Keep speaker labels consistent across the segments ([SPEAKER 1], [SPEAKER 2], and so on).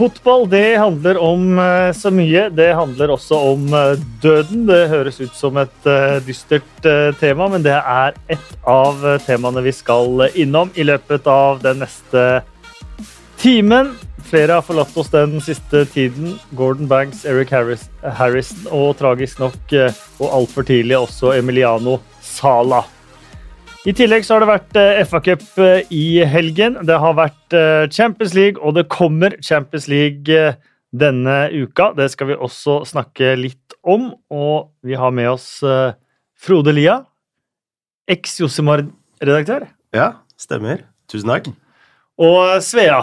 [SPEAKER 1] Fotball det handler om eh, så mye. Det handler også om eh, døden. Det høres ut som et eh, dystert tema, men det er et av temaene vi skal innom i løpet av den neste timen. Flere har forlatt oss den siste tiden. Gordon Banks, Eric Harris, Harrison og tragisk nok og altfor tidlig også Emiliano Sala. I tillegg så har det vært eh, FA-cup eh, i helgen. Det har vært eh, Champions League, og det kommer Champions League denne uka. Det skal vi også snakke litt om. Og vi har med oss Frode Lia, eks-Josimar-redaktør,
[SPEAKER 2] Ja, stemmer. Tusen takk.
[SPEAKER 1] og Svea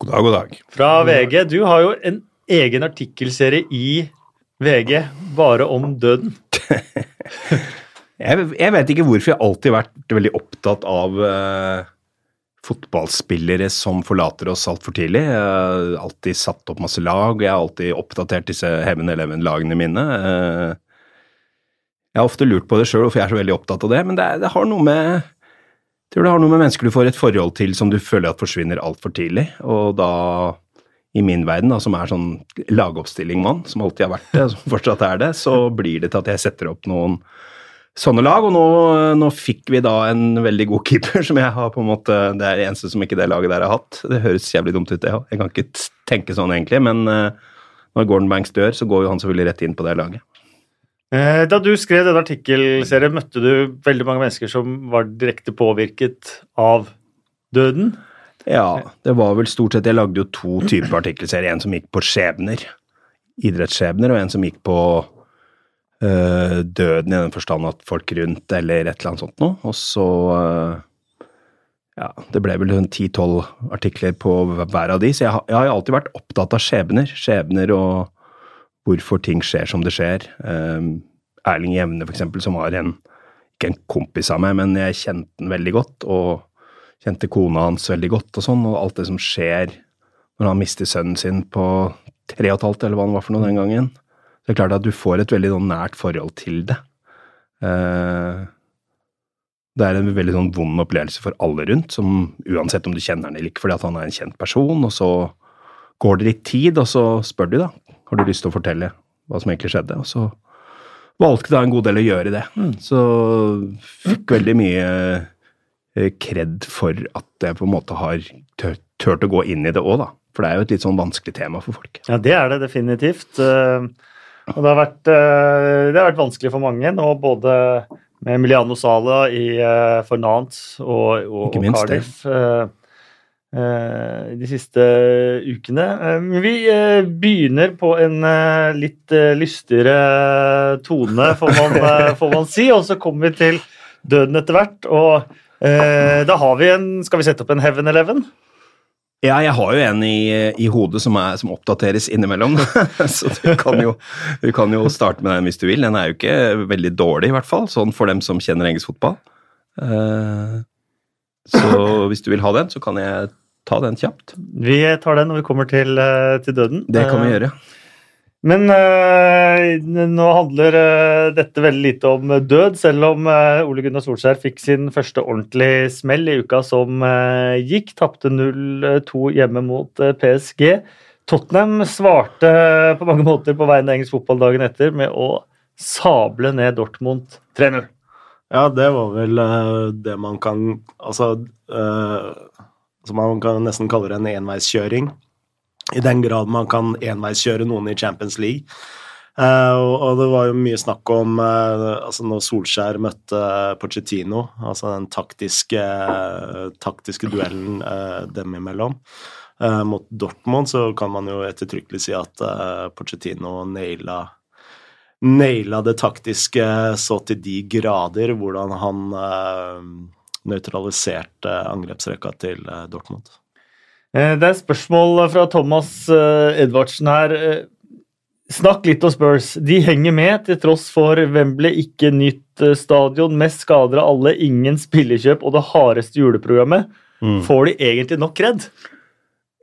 [SPEAKER 2] God dag, god dag.
[SPEAKER 1] fra VG. Du har jo en egen artikkelserie i VG bare om døden.
[SPEAKER 3] Jeg, jeg vet ikke hvorfor jeg alltid har vært veldig opptatt av uh, fotballspillere som forlater oss altfor tidlig. Jeg har alltid satt opp masse lag, og jeg har alltid oppdatert disse Heaven Eleven-lagene mine. Uh, jeg har ofte lurt på det sjøl hvorfor jeg er så veldig opptatt av det, men det, det har noe med jeg tror det har noe med mennesker du får et forhold til som du føler at forsvinner altfor tidlig, og da i min verden, da, som er sånn lagoppstilling-mann, som alltid har vært det, som fortsatt er det, så blir det til at jeg setter opp noen sånne lag, og nå, nå fikk vi da en veldig god keeper, som jeg har på en måte Det er det eneste som ikke det laget der har hatt. Det høres jævlig dumt ut, det òg. Jeg kan ikke tenke sånn egentlig, men eh, når Gordon Banks dør, så går jo han selvfølgelig rett inn på det laget.
[SPEAKER 1] Eh, Da du skrev denne artikkelserien, møtte du veldig mange mennesker som var direkte påvirket av døden.
[SPEAKER 3] Ja, det var vel stort sett Jeg lagde jo to typer artikkelserier. En som gikk på skjebner, idrettsskjebner, og en som gikk på døden i den forstand at folk rundt eller et eller annet sånt noe. Og så øh, Ja, det ble vel ti-tolv artikler på hver av de, så jeg har, jeg har alltid vært opptatt av skjebner. Skjebner og hvorfor ting skjer som det skjer. Um, Erling Jevne, for eksempel, som var en ikke en kompis av meg, men jeg kjente han veldig godt. og kjente kona hans veldig godt og sånn, og alt det som skjer når han mister sønnen sin på tre og et halvt, eller hva han var for noe den gangen. Så det er klart at du får et veldig sånn nært forhold til det. Eh, det er en veldig sånn vond opplevelse for alle rundt, som uansett om du kjenner han eller ikke, fordi at han er en kjent person, og så går det litt tid, og så spør du, da, har du lyst til å fortelle hva som egentlig skjedde, og så valgte da en god del å gjøre det. Så fikk veldig mye eh, kred for at jeg på en måte har turt å gå inn i det òg, da. For det er jo et litt sånn vanskelig tema for folk.
[SPEAKER 1] Ja, det er det definitivt. Eh, Og det har vært, eh, det har vært vanskelig for mange nå, både med Emiliano Sala i, eh, for Nantes og, og, og. Cardiff eh, de siste ukene. Vi begynner på en litt lystigere tone, får man, får man si, og så kommer vi til døden etter hvert. Og da har vi en Skal vi sette opp en Heaven Eleven?
[SPEAKER 3] Ja, jeg har jo en i, i hodet som, er, som oppdateres innimellom, så du kan, jo, du kan jo starte med den hvis du vil. Den er jo ikke veldig dårlig, i hvert fall, sånn for dem som kjenner engelsk fotball. Eh, så hvis du vil ha den, så kan jeg ta den kjapt.
[SPEAKER 1] Vi tar den når vi kommer til, eh, til døden.
[SPEAKER 3] Det kan vi
[SPEAKER 1] gjøre,
[SPEAKER 3] gjøre.
[SPEAKER 1] Men øh, nå handler øh, dette veldig lite om død, selv om øh, Ole Gunnar Solskjær fikk sin første ordentlige smell i uka som gikk. Tapte 0-2 hjemme mot PSG. Tottenham svarte på mange måter på vegne av engelsk fotball dagen etter med å sable ned Dortmund 3-0.
[SPEAKER 2] Ja, det var vel det man kan altså Man kan nesten kalle det en enveiskjøring. I den grad man kan enveiskjøre noen i Champions League. Uh, og, det var jo mye snakk om uh, altså når Solskjær møtte Pochettino, altså den taktiske, taktiske duellen eh, dem imellom. Eh, mot Dortmund så kan man jo ettertrykkelig si at eh, Pochettino naila naila det taktiske så til de grader, hvordan han eh, nøytraliserte angrepsrekka til eh, Dortmund.
[SPEAKER 1] Eh, Det er spørsmål fra Thomas eh, Edvardsen her. Eh, Snakk litt om Spurs. De henger med til tross for Wembley, ikke nytt stadion, mest skader av alle, ingen spillekjøp og det hardeste juleprogrammet. Får de egentlig nok redd?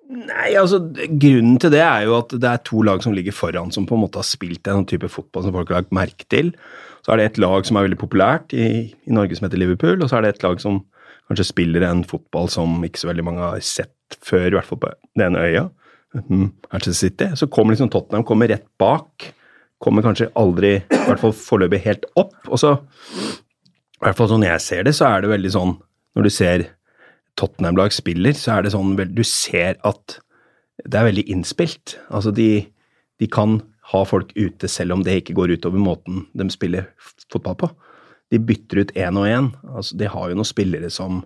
[SPEAKER 3] Nei, altså Grunnen til det er jo at det er to lag som ligger foran, som på en måte har spilt en type fotball som folk har lagt merke til. Så er det et lag som er veldig populært i, i Norge som heter Liverpool, og så er det et lag som kanskje spiller en fotball som ikke så veldig mange har sett før, i hvert fall på den øya. mm, Manchester City. Så kommer liksom Tottenham kommer rett bak. Kommer kanskje aldri, i hvert fall foreløpig, helt opp. Og så, i hvert fall sånn jeg ser det, så er det veldig sånn Når du ser Tottenham-lag spiller, så er det sånn Du ser at det er veldig innspilt. Altså, de, de kan ha folk ute selv om det ikke går utover måten de spiller fotball på. De bytter ut én og én. Altså, de har jo noen spillere som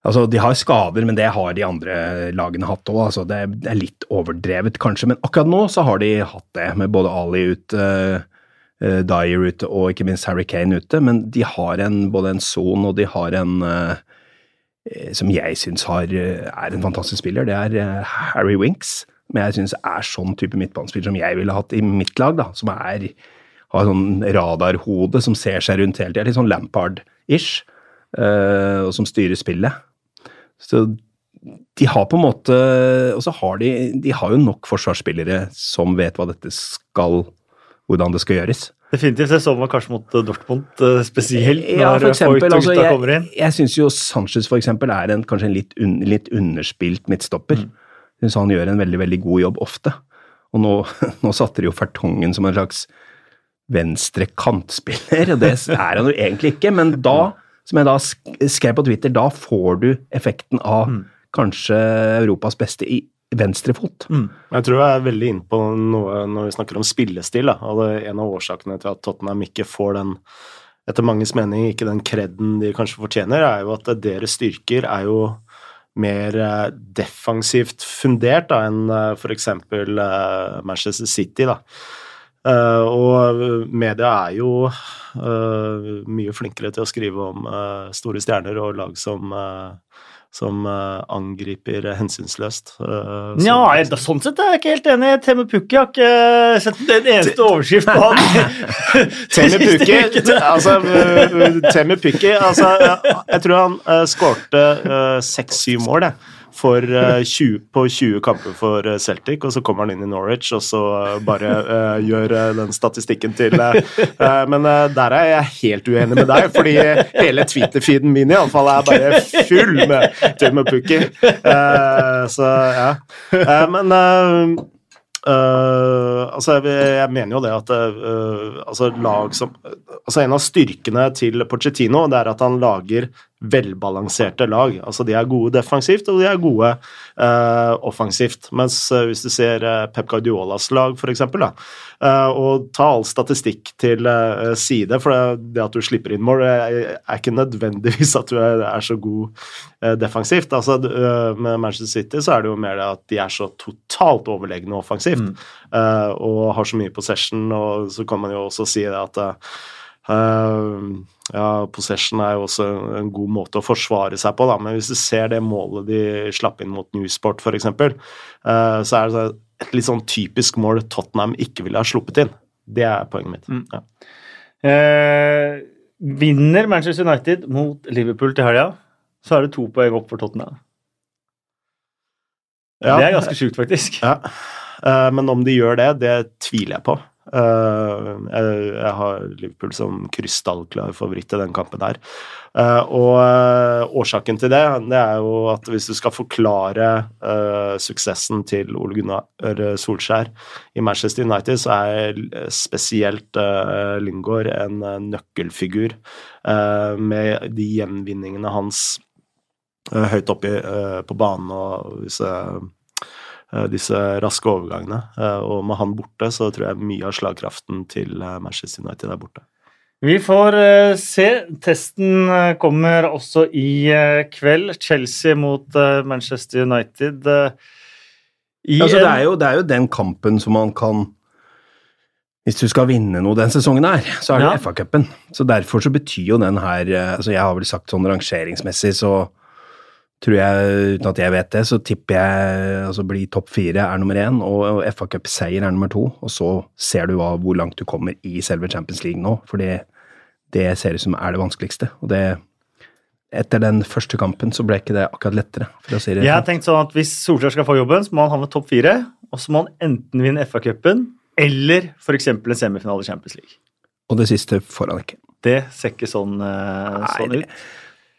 [SPEAKER 3] Altså, De har skader, men det har de andre lagene hatt òg. Altså, det, er litt overdrevet, kanskje, men akkurat nå så har de hatt det, med både Ali ute, uh, Dyer ute og ikke minst Harry Kane ute. Men de har en, både en Son og de har en uh, som jeg syns er en fantastisk spiller. Det er uh, Harry Winks. Men jeg syns er sånn type midtbanespiller som jeg ville hatt i mitt lag. da, Som er, har sånn radarhode som ser seg rundt hele tida. Litt sånn Lampard-ish. og som styrer spillet. Så de har på en måte Og så har de De har jo nok forsvarsspillere som vet hva dette skal Hvordan det skal gjøres.
[SPEAKER 1] Definitivt. Jeg så meg kanskje mot Dortmund spesielt,
[SPEAKER 3] ja, for eksempel, altså, jeg, kommer inn. Jeg syns jo Sanchez for eksempel er en, kanskje en litt, un, litt underspilt midtstopper. Mm. Syns han gjør en veldig veldig god jobb ofte. Og nå, nå satte de jo Fertongen som en slags venstre kantspiller, og det er han jo egentlig ikke, men da som jeg da skrev på Twitter, da får du effekten av mm. kanskje Europas beste i venstrefot. Mm.
[SPEAKER 2] Jeg tror jeg er veldig inne på noe når vi snakker om spillestil. Da. En av årsakene til at Tottenham ikke får den etter manges mening ikke den kreden de kanskje fortjener, er jo at deres styrker er jo mer eh, defensivt fundert da, enn eh, f.eks. Eh, Manchester City. da. Uh, og media er jo uh, mye flinkere til å skrive om uh, store stjerner og lag som, som angriper hensynsløst.
[SPEAKER 1] ja, så, sånn sett er jeg ikke helt enig. Temme Pukki har ikke sett en eneste overskrift på han.
[SPEAKER 2] Temme Pukki altså, Temme Pukki altså, Jeg tror han uh, skårte seks-syv mål, jeg for, uh, 20, på 20 kamper for eh, Celtic, og så kommer han inn i Norwich og så uh, bare uh, gjør den statistikken til Men der er jeg helt uenig med deg, fordi hele Twitter-feeden min iallfall er bare full med Tim og Pukki. så ja. men Uh, altså jeg, jeg, mener jo det at uh, altså lag som altså En av styrkene til Pochettino det er at han lager velbalanserte lag. Altså De er gode defensivt, og de er gode uh, offensivt. Mens uh, hvis du ser uh, Pep Guardiolas lag, f.eks., uh, og ta all statistikk til side, for det, det, at du slipper inn mål, er, er ikke nødvendigvis at du er, er så god defensivt. Altså Med Manchester City så er det jo mer det at de er så totalt overlegne offensivt, mm. og har så mye possession, og så kan man jo også si det at ja, Possession er jo også en god måte å forsvare seg på, da. men hvis du ser det målet de slapp inn mot Newsport f.eks., uh, så er det et litt sånn typisk mål Tottenham ikke ville ha sluppet inn. Det er poenget mitt. Mm. Ja.
[SPEAKER 1] Uh, vinner Manchester United mot Liverpool til helga, så er det to poeng opp for Tottenham. Ja, det er ganske sjukt, faktisk.
[SPEAKER 2] Ja. Uh, men om de gjør det, det tviler jeg på. Uh, jeg, har Liverpool som krystallklar favoritt i den kampen her. Uh, og uh, årsaken til det, det er jo at hvis du skal forklare suksessen til Ole Gunnar Solskjær i Manchester United, så er spesielt Lingård en nøkkelfigur med de gjenvinningene hans høyt oppe på banen og disse Eh, disse raske overgangene. Eh, og med han borte, så tror jeg mye av slagkraften til eh, Manchester United er borte.
[SPEAKER 1] Vi får se. Testen kommer også i kveld. Chelsea mot Manchester United.
[SPEAKER 3] Altså, det, er jo, det, er jo, den kampen som man kan Hvis du skal vinne noe den sesongen her, så er det ja. FA-cupen. Så derfor så betyr jo den her altså Jeg har vel sagt sånn rangeringsmessig, så tror jeg, uten at jeg vet det, så tipper jeg altså bli topp fire er nummer én, og FA Cup-seier er nummer to. Og så ser du hva, hvor langt du kommer i selve Champions League nå, for det, det ser ut som er det vanskeligste. Og det etter den første kampen så ble ikke det akkurat lettere.
[SPEAKER 1] Det. Jeg har tenkt sånn at Hvis Solskjær skal få jobben, så må han havne topp fire. Og så må han enten vinne FA-cupen eller f.eks. en semifinale i Champions League.
[SPEAKER 3] Og det siste får han ikke.
[SPEAKER 1] Det ser ikke sånn, uh, sånn ut.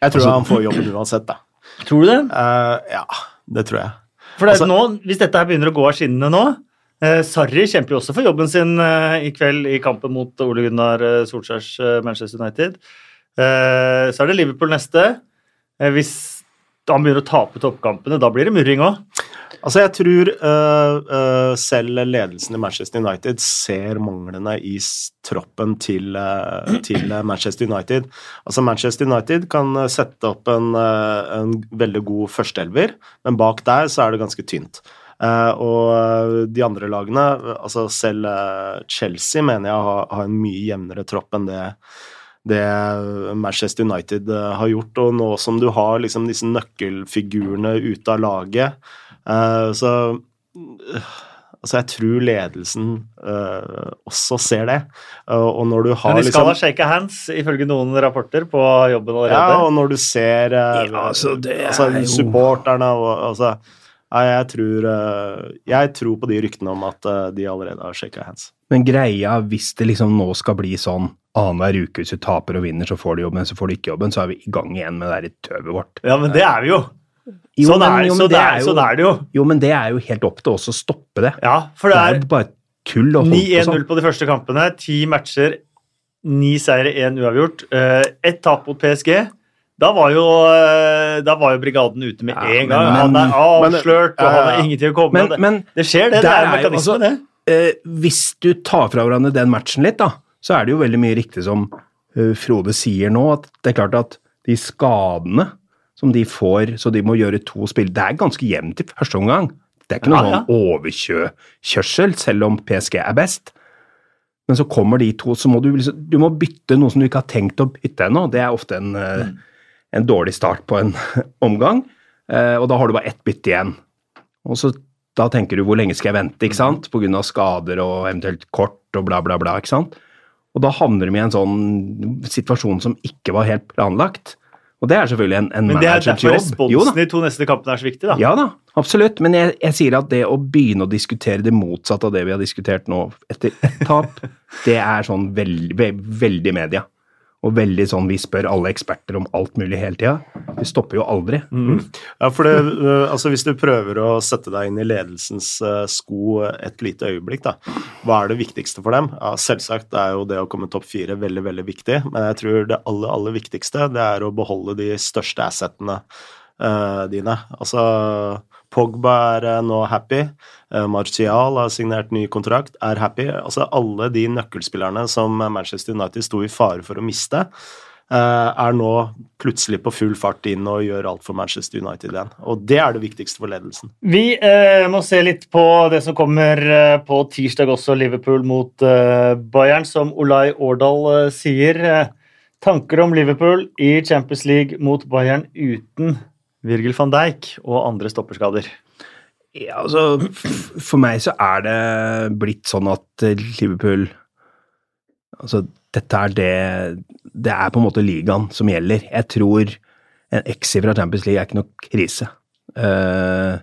[SPEAKER 2] Jeg tror altså, han får jobben uansett, da.
[SPEAKER 1] Tror du det?
[SPEAKER 2] Uh, ja, det tror jeg.
[SPEAKER 1] For det
[SPEAKER 2] Altså-
[SPEAKER 1] nå, Hvis dette her begynner å gå av skinnene nå eh, Sarri kjemper jo også for jobben sin eh, i kveld i kampen mot Ole Gunnar eh, Solskjærs eh, Manchester United. Eh, så er det Liverpool neste. Hvis han begynner å tape toppkampene, da blir det murring òg.
[SPEAKER 2] Altså, jeg tror uh, uh, selv ledelsen i Manchester United ser manglene i troppen til, uh, til Manchester United. Altså, Manchester United kan sette opp en, en veldig god førsteelver, men bak der så er det ganske tynt. Og de andre lagene, altså selv Chelsea, mener jeg har, har en mye jevnere tropp enn det det Manchester United har gjort, og nå som du har liksom disse nøkkelfigurene ute av laget, så eh, Altså, jeg tror ledelsen uh, også ser det. Uh, og når du har
[SPEAKER 1] Men de skal
[SPEAKER 2] liksom
[SPEAKER 1] ha shake hands, ifølge noen rapporter på jobben allerede.
[SPEAKER 2] Ja, og når du ser uh,
[SPEAKER 3] Ja, altså, det
[SPEAKER 2] altså,
[SPEAKER 3] er
[SPEAKER 2] supporterne og altså jeg tror, jeg tror på de ryktene om at de allerede har shaka hands.
[SPEAKER 3] Men greia, hvis det liksom nå skal bli sånn annenhver uke hvis du taper og vinner, så får du jobben, så får du ikke jobben, så er vi i gang igjen med det der tøvet vårt.
[SPEAKER 1] Ja, men det er vi jo.
[SPEAKER 3] Jo,
[SPEAKER 1] sånn,
[SPEAKER 3] men-
[SPEAKER 1] er,
[SPEAKER 3] jo, men
[SPEAKER 1] så
[SPEAKER 3] det
[SPEAKER 1] det
[SPEAKER 3] er
[SPEAKER 1] er,
[SPEAKER 3] jo-
[SPEAKER 1] sånn er det jo.
[SPEAKER 3] Jo, men det er jo helt opp til oss å stoppe det.
[SPEAKER 1] Ja, for
[SPEAKER 3] Det
[SPEAKER 1] det
[SPEAKER 3] er
[SPEAKER 1] er
[SPEAKER 3] bare tull på
[SPEAKER 1] 9-1-0
[SPEAKER 3] sånn.
[SPEAKER 1] på de første kampene. Ti matcher, ni seire, én uavgjort. Uh, Ett tap mot PSG. Da var jo, eh, da var jo brigaden ute med
[SPEAKER 3] Ja,
[SPEAKER 1] en
[SPEAKER 3] men-
[SPEAKER 1] gang. han er avslørt, og
[SPEAKER 2] Ja, ja,
[SPEAKER 1] han har ingenting å komme
[SPEAKER 3] Men,
[SPEAKER 1] med.
[SPEAKER 3] men
[SPEAKER 1] Det skjer, det. Det er mekanisme,
[SPEAKER 3] altså-
[SPEAKER 1] det.
[SPEAKER 3] eh, hvis du tar fra hverandre den matchen litt, da, så er det jo veldig mye riktig som uh, Frode sier nå, at det er klart at de skadene som de får, så de må gjøre to spill, det er ganske jevnt i første omgang. Det er ikke noen
[SPEAKER 1] Ja, ja.
[SPEAKER 3] sånn overkjørsel, selv om PSG er best. Men så kommer de to, så må du liksom, du må bytte noe som du ikke har tenkt å bytte ennå. Det er ofte en, mm. en dårlig start på en omgang, eh, og da har du bare ett bytte igjen. Og så da tenker du hvor lenge skal jeg vente, ikke sant? Av skader og eventuelt kort og bla, bla, bla, ikke sant? Og da havner de i en sånn situasjon som ikke var helt planlagt. Og det er selvfølgelig en, en
[SPEAKER 1] Men det er derfor
[SPEAKER 3] jobb.
[SPEAKER 1] Responsen i de to neste kampene er så viktig, da.
[SPEAKER 3] Ja da, absolutt. Men jeg, jeg sier at det å begynne å diskutere det motsatte av det vi har diskutert nå etter ett tap, det er sånn veldig, veldig media. Og veldig sånn vi spør alle eksperter om alt mulig hele tida. Vi stopper jo aldri.
[SPEAKER 2] Ja, for det, øh, altså Hvis du prøver å sette deg inn i ledelsens øh, sko et lite øyeblikk, da, hva er det viktigste for dem? Ja, Selvsagt er jo det å komme topp fire veldig veldig viktig, men jeg tror det aller, aller viktigste det er å beholde de største assetene uh, dine. Altså Pogba er øh, nå happy. øh, Martial har signert ny kontrakt, er happy. Altså Alle de nøkkelspillerne som Manchester United sto i fare for å miste, eh, er nå plutselig på full fart inn og gjør alt for Manchester United igjen. Og det er det viktigste for ledelsen.
[SPEAKER 1] Vi eh, må se litt på det som kommer eh, på tirsdag også, Liverpool mot eh, Bayern, som Olai Årdal eh, sier. Eh, tanker om Liverpool i Champions League mot Bayern uten Virgil van Dijk og andre stopperskader.
[SPEAKER 3] Ja, altså, for meg så er det blitt sånn at Liverpool Altså, dette er det Det er på en måte ligaen som gjelder. Jeg tror en exit fra Champions League er ikke noe krise. Uh,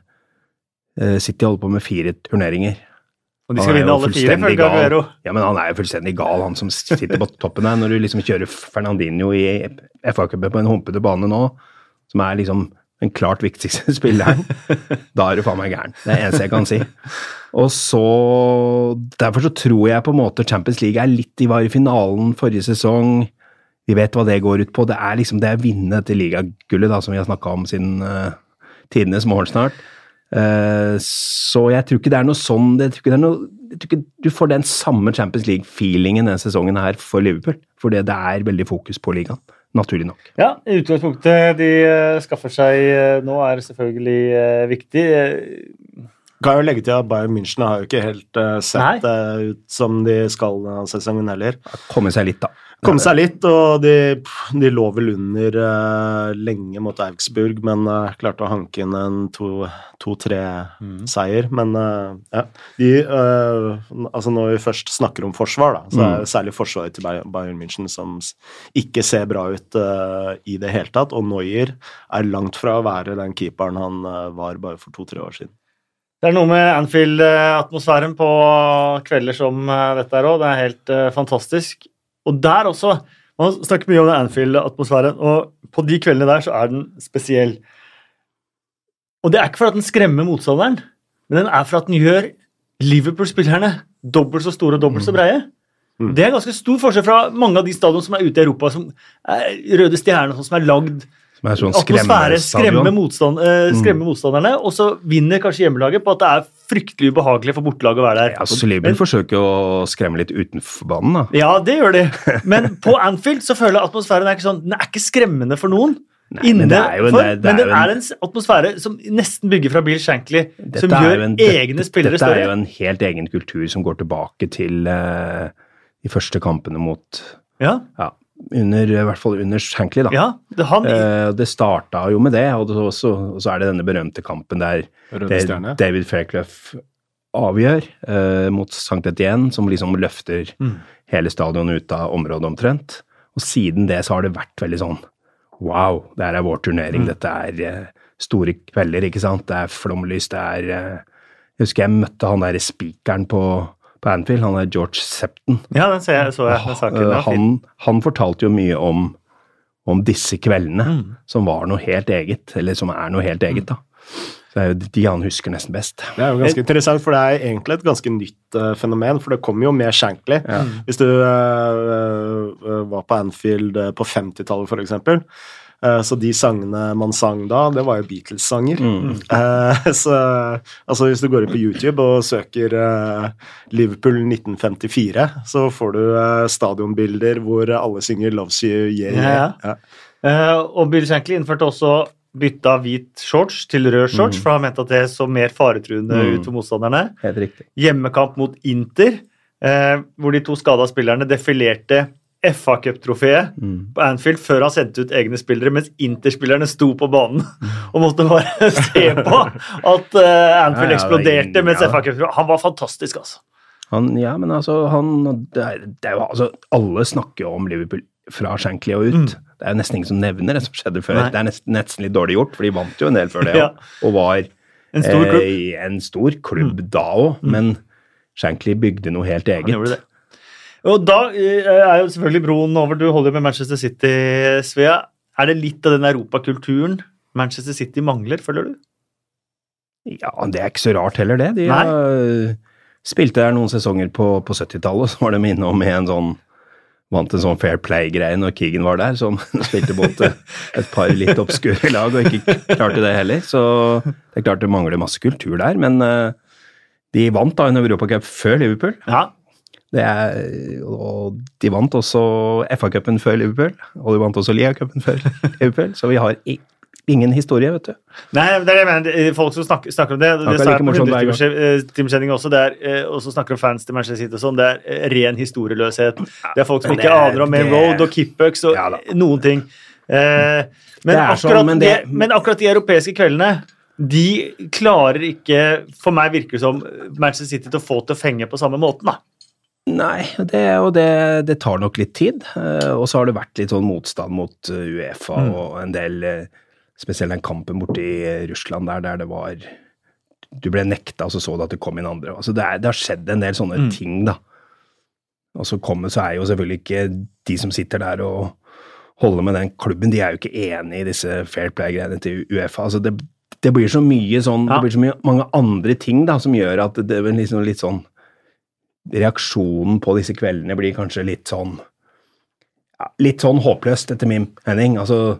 [SPEAKER 3] City holder på med fire turneringer.
[SPEAKER 1] Og de skal vinne alle fire, følge. Aguero.
[SPEAKER 3] Ja, men han er jo fullstendig gal, han som sitter på toppen der. Når du liksom kjører Fernandinho i FA-cupen på en humpete bane nå, som er liksom den klart viktigste spilleren, da er du faen meg gæren. Det er det eneste jeg kan si. Og så Derfor så tror jeg på en måte Champions League er litt De var i finalen forrige sesong. Vi vet hva det går ut på. Det er liksom det å vinne dette ligagullet da, som vi har snakka om siden uh, tidenes morgen snart. Uh, så jeg tror ikke det er noe sånn jeg tror ikke det er noe, jeg tror ikke Du får den samme Champions League-feelingen denne sesongen her for Liverpool. Fordi det er veldig fokus på ligaen. Naturlig nok.
[SPEAKER 1] Ja, utgangspunktet de eh, skaffer seg eh, nå, er selvfølgelig eh, viktig. Kan
[SPEAKER 2] Kan jo legge til at Bayern München har jo ikke helt sett
[SPEAKER 1] Nei.
[SPEAKER 2] ut som de skal denne sesongen heller.
[SPEAKER 3] Komme seg litt, da.
[SPEAKER 2] Komme seg litt, og de, de lå vel under uh, lenge mot Augsburg, men uh, klarte å hanke inn en to-tre-seier. Men uh, ja, de Altså når vi først snakker om forsvar, da, så er det særlig forsvaret til Bayern München som ikke ser bra ut i det hele tatt, og Neuer er langt fra å være den keeperen han var bare for to-tre år siden.
[SPEAKER 1] Det er noe med Anfield-atmosfæren på kvelder som dette her òg. Det er helt fantastisk. Og der også Man snakker mye om Anfield-atmosfæren, og på de kveldene der så er den spesiell. Og det er ikke for at den skremmer motstanderen, men den er for at den gjør Liverpool-spillerne dobbelt så store og dobbelt så breie.
[SPEAKER 2] Mm.
[SPEAKER 1] Det er ganske stor forskjell fra mange av de stadionene som er ute i Europa, som er Røde Stjerne, sånn som er lagd
[SPEAKER 3] Som er sånn
[SPEAKER 1] atmosfære, skremme,
[SPEAKER 3] skremmestadion.
[SPEAKER 1] motstand, eh, skremme motstanderne, og så vinner kanskje hjemmelaget på at det er fryktelig ubehagelig for bortelaget å være der.
[SPEAKER 3] Ja, Liverpool forsøker å skremme litt utenfor banen, da.
[SPEAKER 1] Ja, det gjør de. Men på Anfield så føler jeg atmosfæren er ikke sånn, den er ikke skremmende for noen.
[SPEAKER 3] Nei, men det er jo en-
[SPEAKER 1] for,
[SPEAKER 3] det det
[SPEAKER 1] men
[SPEAKER 3] er
[SPEAKER 1] er en atmosfære som nesten bygger fra Bill Shankly, som gjør
[SPEAKER 3] en-
[SPEAKER 1] egne
[SPEAKER 3] dette-
[SPEAKER 1] spillere
[SPEAKER 3] Dette er jo en helt egen kultur som går tilbake til uh, de første kampene mot
[SPEAKER 1] Ja,
[SPEAKER 3] Ja, under, i hvert fall under Shankly, da.
[SPEAKER 1] ja det, han,
[SPEAKER 3] Eh, det starta jo med det, og, det også, og så er det denne berømte kampen der. David Fairclough avgjør eh, mot St. Etienne, som liksom løfter
[SPEAKER 1] Mm.
[SPEAKER 3] hele stadionet ut av området omtrent. Og siden det så har det vært veldig sånn Wow, det her er vår turnering.
[SPEAKER 1] Mm.
[SPEAKER 3] Dette er eh, store kvelder, ikke sant. Det er flomlys, det er eh, Jeg husker jeg møtte han derre spikeren på, på Anfield, han er George Septon.
[SPEAKER 1] ja, den ser jeg, så jeg. Den saken,
[SPEAKER 3] Eh,
[SPEAKER 1] ja,
[SPEAKER 3] han, han fortalte jo mye om, om disse kveldene,
[SPEAKER 1] Mm.
[SPEAKER 3] som var noe helt eget, eller som er noe helt eget, da. Det er jo de han husker nesten best.
[SPEAKER 2] Det er jo ganske interessant, for det er egentlig et ganske nytt uh, fenomen. For det kom jo med Shankly. Hvis du uh, uh, var på Anfield eh, på 50-tallet, f.eks. Uh, så de sangene man sang da, det var jo Beatles-sanger. Mm. så altså hvis du går inn på YouTube og søker eh, Liverpool 1954, så får du eh, stadionbilder hvor alle synger 'Loves You'. Yeah,
[SPEAKER 1] Ja,
[SPEAKER 2] yeah.
[SPEAKER 1] ja. Eh, og Bill Shankly innførte også bytta hvit shorts til rød shorts, for han mente at det så mer faretruende
[SPEAKER 3] Mm.
[SPEAKER 1] ut for motstanderne.
[SPEAKER 3] Helt riktig.
[SPEAKER 1] Hjemmekamp mot Inter, eh, hvor de to skada spillerne defilerte FA Cup-trofeet
[SPEAKER 3] Mm.
[SPEAKER 1] på Anfield før han sendte ut egne spillere, mens Inter-spillerne sto på banen og måtte bare se på at uh, Anfield
[SPEAKER 3] Ja, ja, er
[SPEAKER 1] eksploderte
[SPEAKER 3] ingen-
[SPEAKER 1] mens
[SPEAKER 3] ja.
[SPEAKER 1] FA Cup Han var fantastisk, altså.
[SPEAKER 3] Han, ja, men altså, han det er, det er altså, Alle snakker jo om Liverpool fra Shankly og ut. Det er jo nesten ingen som nevner det som skjedde før.
[SPEAKER 1] Mm. Nei.
[SPEAKER 3] Det er nesten, nesten litt dårlig gjort, for de vant jo en del før det,
[SPEAKER 1] Ja.
[SPEAKER 3] og var
[SPEAKER 1] En stor klubb. Mm.
[SPEAKER 3] Eh, en stor klubb da òg, men Shankly bygde noe helt eget.
[SPEAKER 1] Og da eh, er jo selvfølgelig broen over. Du holder jo med Manchester City, Svea. Er det litt av den europakulturen Manchester City mangler, føler du?
[SPEAKER 3] Ja, det er ikke så rart heller, det. De
[SPEAKER 1] Nei.
[SPEAKER 3] har, spilte der noen sesonger på, på 70-tallet, så var de innom med en sånn Vant en sånn Fair Play-greie når Keegan var der, som spilte mot eh, et par litt obskure lag og ikke klarte det heller. Så det er klart det mangler masse kultur der, men eh, de vant da en Europacup før Liverpool.
[SPEAKER 1] Ja.
[SPEAKER 3] Er, og de vant også FA-cupen før Liverpool, og de vant også Lia-cupen før Liverpool, så vi har ingen historie, vet du.
[SPEAKER 1] Nei, det er det jeg mener. Er Folk som snakker, snakker om det, det,
[SPEAKER 3] det
[SPEAKER 1] sa jeg på
[SPEAKER 3] morsomt hver gang.
[SPEAKER 1] 100-timerssending også, det er, eh, og så snakker om fans til Manchester City og sånn, det er eh, ren historieløshet. Det er folk som ikke
[SPEAKER 3] er-
[SPEAKER 1] aner om Main Road og Kipbucks og
[SPEAKER 3] Ja
[SPEAKER 1] noen ting. Eh, men,
[SPEAKER 3] er
[SPEAKER 1] akkurat
[SPEAKER 3] sånn, men
[SPEAKER 1] de,
[SPEAKER 3] det-
[SPEAKER 1] men akkurat de europeiske kveldene de klarer ikke, for meg virker det som Manchester City til å få til å fenge på samme måten. da.
[SPEAKER 3] Nei, det, og det, det tar nok litt tid. eh, Og så har det vært litt sånn motstand mot eh, Uefa
[SPEAKER 1] Mm.
[SPEAKER 3] og en del eh, Spesielt den kampen borte i Russland der, der det var Du ble nekta, og så så du at det kom inn andre. Altså det, er, det har skjedd en del sånne
[SPEAKER 1] Mm.
[SPEAKER 3] ting, da. Og så kommer, så er jo selvfølgelig ikke de som sitter der og holder med den klubben, de er jo ikke enig i disse fair play-greiene til Uefa. Altså det, det blir så mye sånn
[SPEAKER 1] Ja.
[SPEAKER 3] Det blir så mye, mange andre ting da, som gjør at det blir liksom litt sånn reaksjonen på disse kveldene blir kanskje litt sånn Litt sånn håpløst, etter min mening. Altså,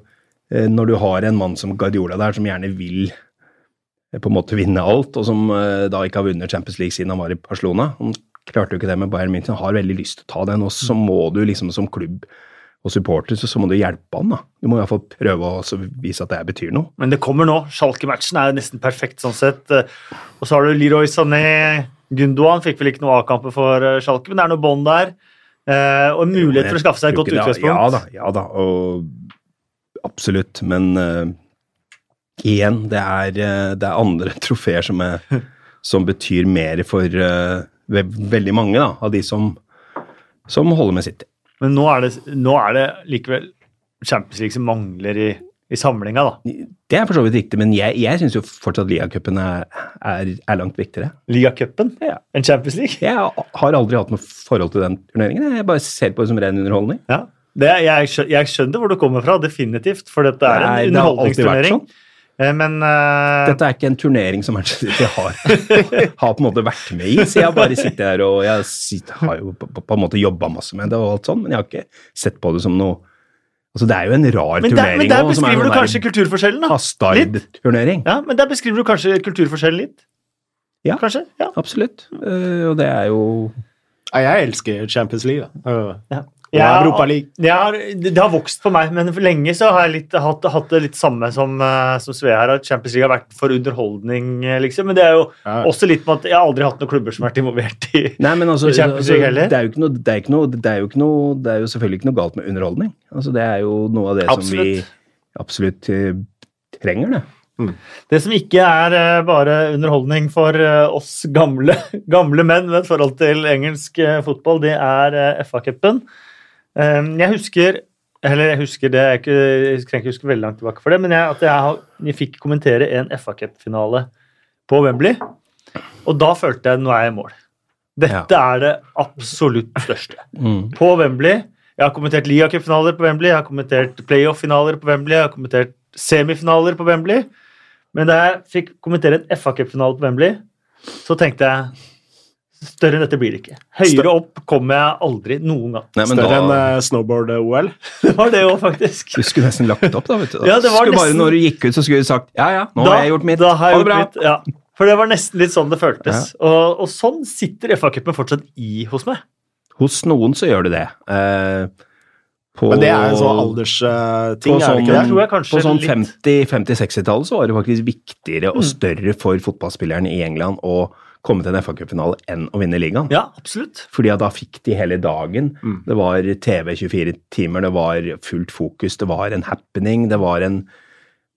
[SPEAKER 3] eh, når du har en mann som Guardiola der, som gjerne vil eh, på en måte vinne alt, og som eh, da ikke har vunnet Champions League siden han var i Barcelona Han klarte jo ikke det med Bayern München, har veldig lyst til å ta den, og så må du liksom som klubb og supporter, så, må du hjelpe han, da. Du må i hvert fall prøve å vise at det betyr noe.
[SPEAKER 1] Men det kommer nå. Schalke-matchen er nesten perfekt sånn sett. Og så har du Leroy Sané. Gundogan fikk vel ikke noe A-kamper for eh, Schalke, men det er noe bånd der. Eh, og en mulighet for å skaffe seg et godt
[SPEAKER 3] Ja,
[SPEAKER 1] utgangspunkt.
[SPEAKER 3] Ja da, ja da, og absolutt, men uh, igjen, det er, det er andre trofeer som, er, som betyr mer for uh, ve veldig mange da, av de som, som holder med City.
[SPEAKER 1] Men nå er, det, nå er det likevel Champions League som mangler i, i samlinga, da.
[SPEAKER 3] Det er for så vidt riktig, men jeg, jeg syns jo fortsatt ligacupen er, er, er langt viktigere.
[SPEAKER 1] Ligacupen
[SPEAKER 3] Ja.
[SPEAKER 1] En Champions League.
[SPEAKER 3] Jeg har aldri hatt noe forhold til den turneringen. Jeg bare ser på det som ren underholdning.
[SPEAKER 1] Ja. Det, jeg, jeg skjønner hvor du kommer fra, definitivt. For dette er
[SPEAKER 3] Det
[SPEAKER 1] en
[SPEAKER 3] alltid vært
[SPEAKER 1] underholdningsturnering.
[SPEAKER 3] sånn.
[SPEAKER 1] Eh, Men uh...
[SPEAKER 3] Dette er ikke en turnering som Manchester City har, har på en måte vært med i. Så jeg bare sittet her og jeg sitter, har jo på, på, på en måte jobba masse med det, og alt sånt, men jeg har ikke sett på det som noe Altså, Det er jo en rar
[SPEAKER 1] men, der,
[SPEAKER 3] turnering
[SPEAKER 1] men der
[SPEAKER 3] er
[SPEAKER 1] beskriver du kanskje kulturforskjellen, da. Litt.
[SPEAKER 3] Hastard-turnering.
[SPEAKER 1] Ja, men der beskriver du kanskje kulturforskjellen litt?
[SPEAKER 3] Ja.
[SPEAKER 1] Kanskje? Ja.
[SPEAKER 3] Absolutt. Uh, og det er jo
[SPEAKER 2] Ja, jeg elsker Champions League. Da. Uh,
[SPEAKER 1] Ja.
[SPEAKER 2] Europa League.
[SPEAKER 1] Har, det har vokst på meg, men for lenge så har jeg litt, hatt, hatt det litt samme som, eh, som Svea her, at Champions League har vært for underholdning, eh, liksom. Men det er jo
[SPEAKER 2] Ja.
[SPEAKER 1] også litt med at jeg har aldri hatt noen klubber som har vært involvert i
[SPEAKER 3] Nei, men altså,
[SPEAKER 1] I Champions
[SPEAKER 3] altså
[SPEAKER 1] League heller?
[SPEAKER 3] det er noe, det er noe, det er noe, det er jo selvfølgelig ikke noe galt med underholdning. Altså, det er jo noe av det som vi absolutt eh, trenger, det.
[SPEAKER 1] Det som ikke er bare underholdning for oss gamle, gamle menn med et forhold til engelsk fotball, det er FA-cupen. Eh, jeg husker eller jeg husker det, jeg, trenger ikke huske veldig langt tilbake for det, men jeg, at jeg, har, jeg fikk kommentere en FA Cup-finale på Wembley, og da følte jeg nå er jeg i mål. Dette er det absolutt største.
[SPEAKER 3] Mm.
[SPEAKER 1] På Wembley. Jeg har kommentert ligacupfinaler på Wembley, jeg har kommentert playoff-finaler på Wembley, jeg har kommentert semifinaler på Wembley. Men da jeg fikk kommentere en FA Cup-finale på Wembley, så tenkte jeg Større enn dette blir det ikke. Høyere opp kommer jeg aldri noen gang.
[SPEAKER 3] Nei, Større
[SPEAKER 2] Større enn
[SPEAKER 3] da,
[SPEAKER 2] eh, snowboard-OL.
[SPEAKER 1] Det var det òg, faktisk.
[SPEAKER 3] du skulle nesten lagt opp, da. vet du.
[SPEAKER 1] Ja, det var
[SPEAKER 3] skulle bare
[SPEAKER 1] nesten-
[SPEAKER 3] Når du gikk ut, så skulle du sagt ja, ja, nå
[SPEAKER 1] Da-
[SPEAKER 3] har jeg gjort mitt.
[SPEAKER 1] Da har jeg
[SPEAKER 3] ha det
[SPEAKER 1] gjort
[SPEAKER 3] bra.
[SPEAKER 1] mitt, ja. For det var nesten litt sånn det føltes. Og, og sånn sitter FA-cupen fortsatt i hos meg.
[SPEAKER 3] Hos noen så gjør det det. Eh, på,
[SPEAKER 2] Men det er en sånn aldersting,
[SPEAKER 3] på
[SPEAKER 2] er det
[SPEAKER 3] sånn,
[SPEAKER 2] ikke
[SPEAKER 1] Det
[SPEAKER 2] det?
[SPEAKER 1] tror jeg
[SPEAKER 3] på sånn
[SPEAKER 1] litt-
[SPEAKER 3] 50-60-tallet så var det faktisk viktigere og større for fotballspilleren i England å komme til en FA-cupfinale enn å vinne ligaen.
[SPEAKER 1] Ja, absolutt.
[SPEAKER 3] Fordi at da fikk de hele dagen.
[SPEAKER 2] Mm.
[SPEAKER 3] Det var TV 24 timer, det var fullt fokus, det var en happening, det var en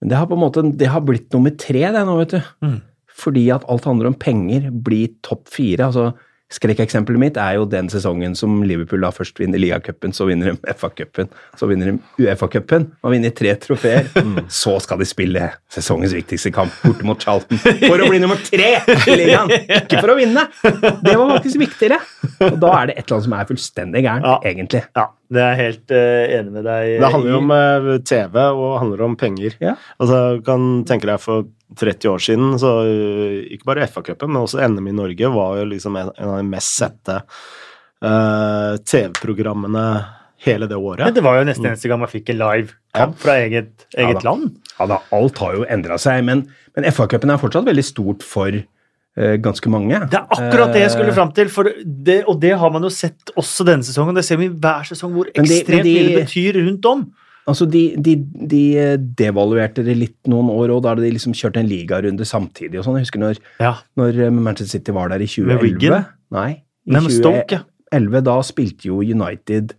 [SPEAKER 3] Men det har på en måte det har blitt nummer tre, det nå, vet du.
[SPEAKER 1] Mm.
[SPEAKER 3] Fordi at alt handler om penger, blir topp fire. altså Skrekkeksempelet mitt er jo den sesongen som Liverpool da først vinner ligacupen, så vinner de FA-cupen, så vinner de Uefa-cupen. og vinner tre trofeer.
[SPEAKER 2] Mm.
[SPEAKER 3] Så skal de spille sesongens viktigste kamp borte mot Charlton for å bli nummer tre i ligaen! Ikke for å vinne! Det var faktisk viktigere. Og da er det et eller annet som er fullstendig gærent,
[SPEAKER 1] Ja.
[SPEAKER 3] egentlig.
[SPEAKER 1] Ja, det er jeg helt uh, enig med deg
[SPEAKER 2] Det handler jo om uh, TV og handler om penger.
[SPEAKER 3] Ja.
[SPEAKER 2] Altså, du kan tenke deg for 30 år siden, så uh, ikke bare FA-cupen, men også NM i Norge var jo liksom en, en av de mest sette uh, TV-programmene hele det
[SPEAKER 1] Men
[SPEAKER 2] året.
[SPEAKER 1] det var jo nesten eneste gang man fikk en live kamp fra eget, eget
[SPEAKER 3] ja,
[SPEAKER 1] land.
[SPEAKER 3] Ja da, alt har jo endra seg, men, men FA-cupen er fortsatt veldig stort for uh, ganske mange.
[SPEAKER 1] Det er akkurat det jeg skulle
[SPEAKER 3] Eh,
[SPEAKER 1] fram til, for det, og det har man jo sett også denne sesongen. Det ser vi hver sesong hvor ekstremt mye det betyr rundt om.
[SPEAKER 3] Altså, de, de, de eh, devaluerte det litt noen år, og da hadde de liksom kjørt en ligarunde samtidig og sånn. Jeg husker når,
[SPEAKER 1] Ja,
[SPEAKER 3] når eh, Manchester City var der i 2011.
[SPEAKER 1] Wigan?
[SPEAKER 3] Nei, i
[SPEAKER 1] Nei, men Stoke, ja.
[SPEAKER 3] 2011. Da spilte jo United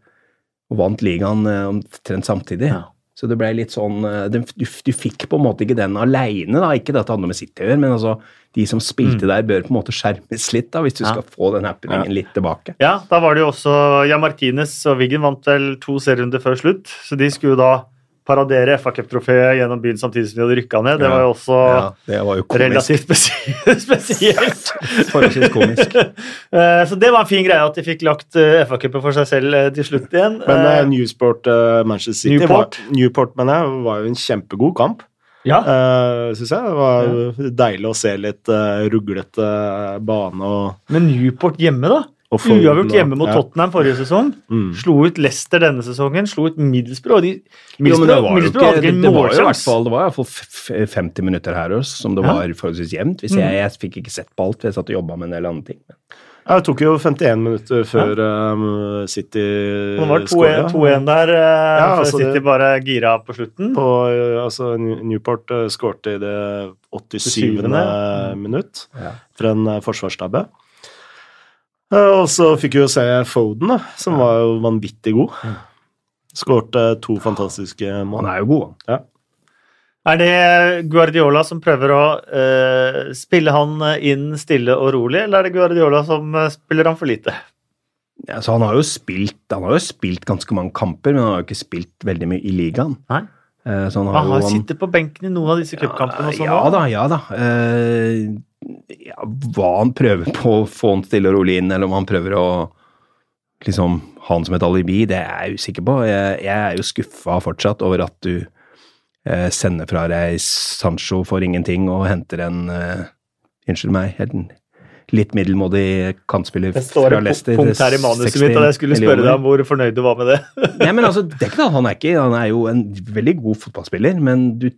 [SPEAKER 3] og vant ligaen eh, omtrent samtidig.
[SPEAKER 1] Ja.
[SPEAKER 3] Så det ble litt sånn eh, du, du fikk på en måte ikke den aleine, da. Ikke at det handler med sitt å gjøre, men altså de som spilte der, bør på en måte skjermes litt, da, hvis du
[SPEAKER 1] Mm. Ja.
[SPEAKER 3] skal få den happeningen litt tilbake.
[SPEAKER 1] Ja, da var det jo også Ja, Martinez og Wiggen vant vel to serierunder før slutt, så de skulle jo da paradere FA-cuptrofeet gjennom byen samtidig som de hadde rykka ned. Det var jo også
[SPEAKER 3] Ja, det var jo
[SPEAKER 1] relativt spesielt.
[SPEAKER 3] Forholdsvis komisk.
[SPEAKER 1] Eh, Så det var en fin greie at de fikk lagt eh, FA-cupen for seg selv eh, til slutt igjen.
[SPEAKER 2] Men Eh, Newsport uh, Manchester City
[SPEAKER 1] Newport.
[SPEAKER 2] Var, Newport mener jeg, var jo en kjempegod kamp,
[SPEAKER 1] Ja,
[SPEAKER 2] uh, syns jeg. Det var jo deilig å se litt uh, ruglete bane og,
[SPEAKER 1] men Newport hjemme, da? Uavgjort hjemme mot
[SPEAKER 2] ja.
[SPEAKER 1] Tottenham forrige sesong.
[SPEAKER 2] Mm.
[SPEAKER 1] Slo ut Leicester denne sesongen, slo ut Middlesbrough. De,
[SPEAKER 3] Jo, det
[SPEAKER 1] Middlesbrough,
[SPEAKER 3] var
[SPEAKER 1] Middlesbrough
[SPEAKER 3] ikke
[SPEAKER 1] hadde ikke
[SPEAKER 3] Det det var jo i hvert fall det var i hvert fall f- f- 50 minutter her også, som det
[SPEAKER 1] Ja. Mm.
[SPEAKER 3] var forholdsvis jevnt. Hvis jeg, jeg fikk ikke sett på alt, for jeg satt og jobba med en del andre ting.
[SPEAKER 2] Ja, det tok jo 51 minutter før um, City
[SPEAKER 1] Det var 2-1 2-1 der, uh,
[SPEAKER 2] Ja,
[SPEAKER 1] før
[SPEAKER 2] altså det-
[SPEAKER 1] City bare gira på slutten.
[SPEAKER 2] På, uh, altså, Newport uh, skårte i det 87.
[SPEAKER 1] 87.
[SPEAKER 2] minutt
[SPEAKER 3] Ja.
[SPEAKER 2] for en uh, forsvarstabbe. Uh, og så fikk vi jo se Foden, da, som var jo vanvittig god. Skårte to fantastiske mål.
[SPEAKER 3] Han er jo god, han.
[SPEAKER 1] Er det Guardiola som prøver å uh, spille han inn stille og rolig, eller er det Guardiola som eh, spiller han for lite?
[SPEAKER 3] Ja, så han har jo spilt Han har jo spilt ganske mange kamper, men han har jo ikke spilt veldig mye i ligaen.
[SPEAKER 1] Nei.
[SPEAKER 3] Eh, Så han har
[SPEAKER 1] Han har
[SPEAKER 3] jo han-
[SPEAKER 1] sittet på benken i noen av disse cupkampene også
[SPEAKER 3] Ja
[SPEAKER 1] nå.
[SPEAKER 3] da, ja da. Eh, ja, hva han prøver på å få han stille og rolig inn, eller om han prøver å liksom ha han som et alibi, det er jeg usikker på. Jeg, jeg er jo skuffa fortsatt over at du eh, sender fra deg Sancho for ingenting og henter en eh, Unnskyld meg, en litt middelmådig kantspiller
[SPEAKER 1] Det står
[SPEAKER 3] fra
[SPEAKER 1] et
[SPEAKER 3] Leicester.
[SPEAKER 1] punkt her i manuset mitt, og jeg skulle spørre deg om hvor fornøyd du var med det.
[SPEAKER 3] Nei, men altså, det er ikke det, han er ikke Han er jo en veldig god fotballspiller, men du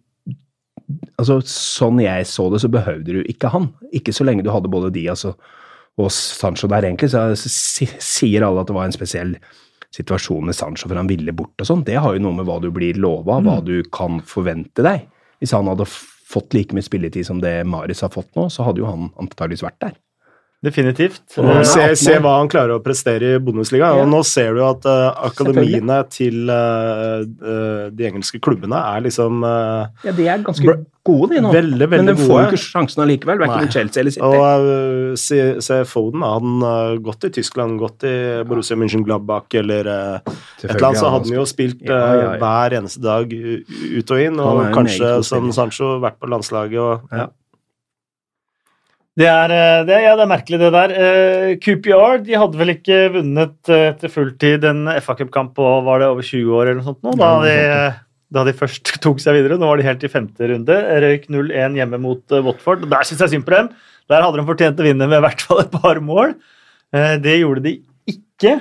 [SPEAKER 3] Altså, sånn jeg så det, så behøvde du ikke han. Ikke så lenge du hadde både Diaz og, og Sancho der, egentlig. Så, så si, sier alle at det var en spesiell situasjon med Sancho, for han ville bort og sånn. Det har jo noe med hva du blir lova, hva du kan forvente deg. Hvis han hadde fått like mye spilletid som det Maris har fått nå, så hadde jo han antakeligvis vært der.
[SPEAKER 1] Definitivt.
[SPEAKER 2] Og se, se hva han klarer å prestere i Bundesliga.
[SPEAKER 3] Ja.
[SPEAKER 2] Og nå ser du at uh, akademiene til uh, de engelske klubbene er liksom
[SPEAKER 3] Ja, de er ganske gode, de nå.
[SPEAKER 2] veldig, veldig
[SPEAKER 3] men de får jo ikke sjansen allikevel, verken Chelsea eller City.
[SPEAKER 2] Og se, se Foden, da. Han har gått i Tyskland, gått i Borussia München-Gladbach eller et eller annet, så hadde han jo spilt
[SPEAKER 3] Ja, ja, ja.
[SPEAKER 2] hver eneste dag ut og inn, og kanskje som. Sancho vært på landslaget og ja.
[SPEAKER 1] Det er, eh, det, ja, det er merkelig, det der. Eh, QPR de hadde vel ikke vunnet til etter fulltid en FA Cup-kamp på var det over 20 år eller noe sånt nå, da de, da de først tok seg videre. Nå var de helt i femte runde. Røyk 0-1 hjemme mot eh, Watford. Der syns jeg synd på dem. Der hadde de fortjent å vinne med i hvert fall et par mål. Eh, det gjorde de ikke.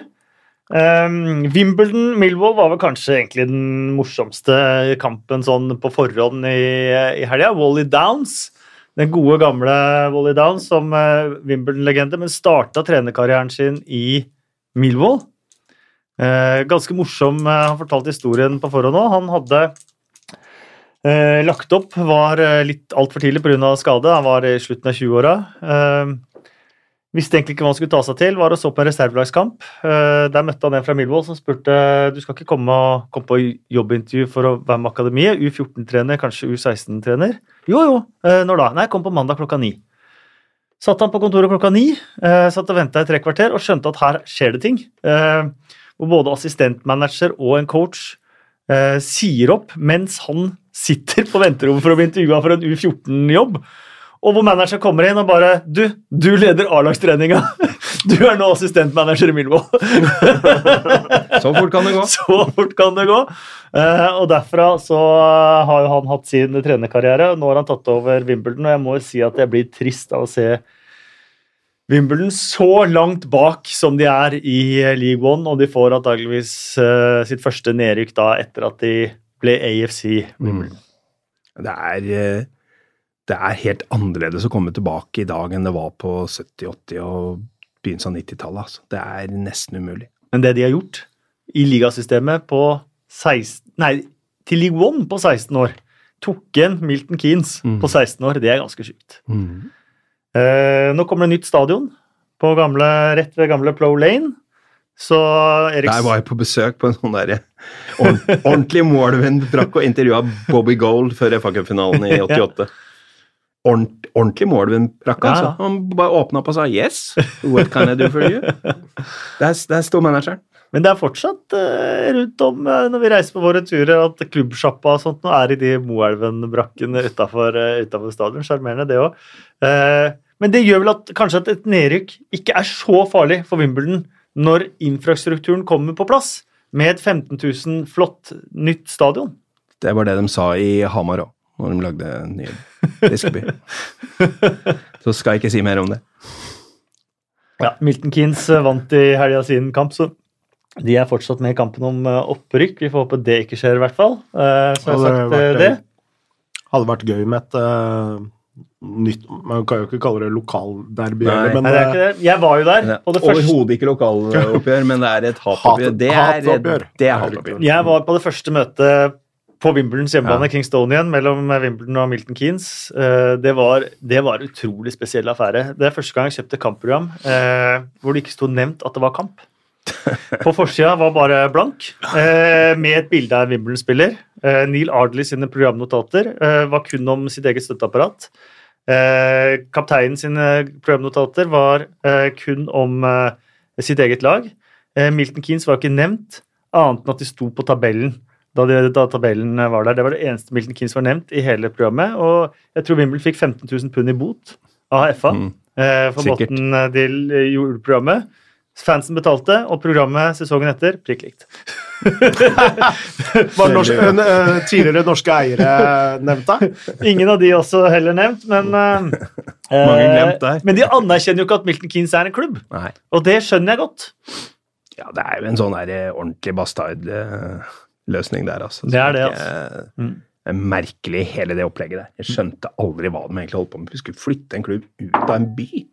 [SPEAKER 1] Um, Wimbledon Millwall var vel kanskje egentlig den morsomste kampen sånn på forhånd i, i helga. Wally Downs den gode, gamle Wally Downs som eh, Wimbledon-legende, men starta trenerkarrieren sin i Millwall. Eh, ganske morsom. eh, han fortalte historien på forhånd òg. Han hadde lagt opp, var litt altfor tidlig pga. skade. Han var i slutten av 20-åra. Visste egentlig ikke hva han skulle ta seg til. Var og så på en reservelagskamp. Eh, der møtte han en fra Milvold som spurte du skal ikke komme, komme på jobbintervju for å være med akademiet. U14-trener, kanskje U16-trener. Jo, jo. Eh, når da? Nei, kom på mandag klokka ni. Satt han på kontoret klokka ni, eh, satt og venta i tre kvarter og skjønte at her skjer det ting. Hvor både assistentmanager og en coach sier opp mens han sitter på venterommet for å bli intervjua for en U14-jobb. Og hvor manageren kommer inn og bare Du, du leder A-lagstreninga! Du er nå assistentmanager i Millwall.
[SPEAKER 3] Så fort kan det gå.
[SPEAKER 1] Så fort kan det gå. Eh, og derfra så har jo han hatt sin trenerkarriere. Nå har han tatt over Wimbledon, og jeg må jo si at jeg blir trist av å se Wimbledon så langt bak som de er i eh, League One, og de får antageligvis eh, sitt første nedrykk da etter at de ble AFC Wimbledon.
[SPEAKER 3] Det er, det er helt annerledes å komme tilbake i dag enn det var på 70-, 80- og begynnelsen av 90-tallet. Altså. Det er nesten umulig.
[SPEAKER 1] Men det de har gjort i ligasystemet på 16, nei, til League One på 16 år, tok igjen Milton Keanes
[SPEAKER 3] Mm.
[SPEAKER 1] på 16 år. Det er ganske sjukt. Eh, nå kommer det nytt stadion på gamle, rett ved gamle Plow Lane. Så Eriks
[SPEAKER 3] Der var jeg på besøk på en sånn der, ordentlig målvenn brakk og intervjua Bobby Gold før FA-cupfinalen i 88. Ordent, ordentlig målvenn brakk,
[SPEAKER 1] Ja,
[SPEAKER 3] altså. Han bare åpna opp og sa 'yes, what can I do for you?' Der, der sto manageren.
[SPEAKER 1] Men det er fortsatt eh, rundt om eh, når vi reiser på våre turer, at klubbsjappa og sånt nå er i de Moelven-brakkene utafor stadion. Sjarmerende, det òg. men det gjør vel at kanskje at et nedrykk ikke er så farlig for Wimbledon når infrastrukturen kommer på plass, med et 15 000 flott nytt stadion.
[SPEAKER 3] Det var det de sa i Hamar òg, når de lagde en ny Fiskeby. Så skal jeg ikke si mer om det.
[SPEAKER 1] Ja, Milton Keanes eh, vant i helga sin kamp, så de er fortsatt med i kampen om eh, opprykk. Vi får håpe det ikke skjer, i hvert fall. Eh, Så har jeg
[SPEAKER 2] har
[SPEAKER 1] sagt eh,
[SPEAKER 2] vært,
[SPEAKER 1] det.
[SPEAKER 2] Hadde vært gøy med et uh, nytt Man kan jo ikke kalle det lokalderby,
[SPEAKER 3] Nei.
[SPEAKER 2] men
[SPEAKER 1] Nei, det er ikke det. Jeg var jo der
[SPEAKER 3] er
[SPEAKER 1] det første
[SPEAKER 3] Overhodet ikke lokaloppgjør, men det er et hatoppgjør. Det er,
[SPEAKER 2] Hatoppgjør.
[SPEAKER 3] det er hatoppgjør.
[SPEAKER 1] Jeg var på det første møtet på Wimbledons hjemmebane,
[SPEAKER 3] Ja.
[SPEAKER 1] Kingstonian, mellom Wimbledon og Milton Keanes. Eh, Det var, det var en utrolig spesiell affære. Det er første gang jeg kjøpte kampprogram eh, hvor det ikke sto nevnt at det var kamp. På forsida var bare blank, eh, med et bilde av en Wimbledon-spiller. Neil Ardley sine programnotater var kun om sitt eget støtteapparat. Kapteinen sine programnotater var kun om sitt eget lag. Milton Keanes var ikke nevnt, annet enn at de sto på tabellen da, de, da tabellen var der. Det var det eneste Milton Keanes var nevnt i hele programmet. Og jeg tror Wimbledon fikk 15 000 pund i bot av FA
[SPEAKER 3] Mm.
[SPEAKER 1] eh, for
[SPEAKER 3] Sikkert.
[SPEAKER 1] måten eh, de gjorde programmet. Fansen betalte, og programmet sesongen etter prikk likt.
[SPEAKER 2] Var norsk, uh, tidligere norske eiere nevnt da?
[SPEAKER 1] Ingen av de også heller nevnt, men uh,
[SPEAKER 3] Mange glemt der.
[SPEAKER 1] Men de anerkjenner jo ikke at Milton Keynes er en klubb,
[SPEAKER 3] Nei.
[SPEAKER 1] og det skjønner jeg godt.
[SPEAKER 3] Ja, det er jo en sånn der ordentlig ordentlig bastard-løsning der, altså.
[SPEAKER 1] Det er det,
[SPEAKER 3] altså.
[SPEAKER 1] Mm.
[SPEAKER 3] Det er merkelig, hele det opplegget der. Jeg skjønte aldri hva de egentlig holdt på med. Vi skulle flytte en klubb ut av en by.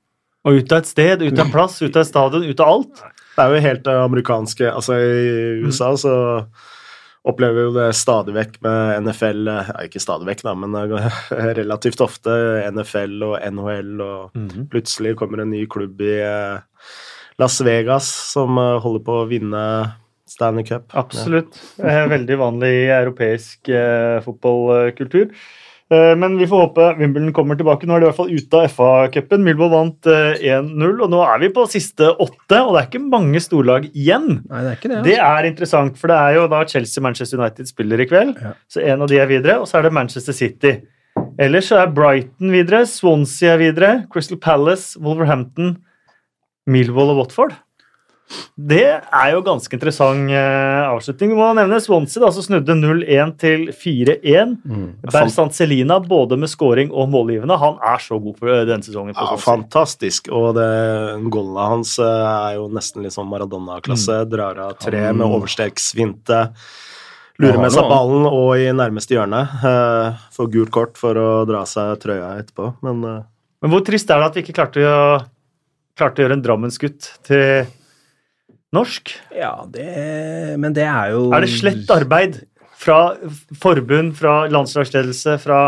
[SPEAKER 1] Og ut av et sted, ut av en plass, ut av et stadion, ut av alt.
[SPEAKER 2] Det er jo helt det amerikanske Altså, i USA så opplever vi jo det stadig vekk med NFL eh, ja, Ikke stadig vekk, da, men eh, relativt ofte NFL og NHL, og plutselig kommer en ny klubb i eh, Las Vegas som eh, holder på å vinne Stanley Cup.
[SPEAKER 1] Absolutt. Ja. Veldig vanlig i europeisk eh, fotballkultur. Eh, men vi får håpe Wimbledon kommer tilbake. Nå er de i hvert fall ute av FA-cupen. Milbo vant eh, 1-0, og nå er vi på siste åtte, og det er ikke mange storlag igjen.
[SPEAKER 3] Nei, det er ikke det.
[SPEAKER 1] Det er interessant, for det er jo da Chelsea-Manchester United spiller i kveld.
[SPEAKER 3] Ja.
[SPEAKER 1] Så en av de er videre, og så er det Manchester City. Ellers så er Brighton videre, Swansea er videre, Crystal Palace, Wolverhampton, Millwall og Watford. Det er jo ganske interessant eh, avslutning. Vi må nevne Swansea, da, som snudde 0-1 til 4-1.
[SPEAKER 3] Mm.
[SPEAKER 1] Bersant Celina, både med scoring og målgivende. Han er så god på denne sesongen.
[SPEAKER 2] Ja, fantastisk. Og det goalet hans eh, er jo nesten litt sånn Maradona-klasse. Drar av tre med overstegsfinte. Lurer med seg ballen og i nærmeste hjørne. Eh, Får gult kort for å dra seg trøya etterpå, men eh,
[SPEAKER 1] Men hvor trist er det at vi ikke klarte å, klarte å gjøre en Drammensgutt til norsk?
[SPEAKER 3] Ja, det Men det er jo
[SPEAKER 1] Er det slett arbeid fra forbund, fra landslagsledelse, fra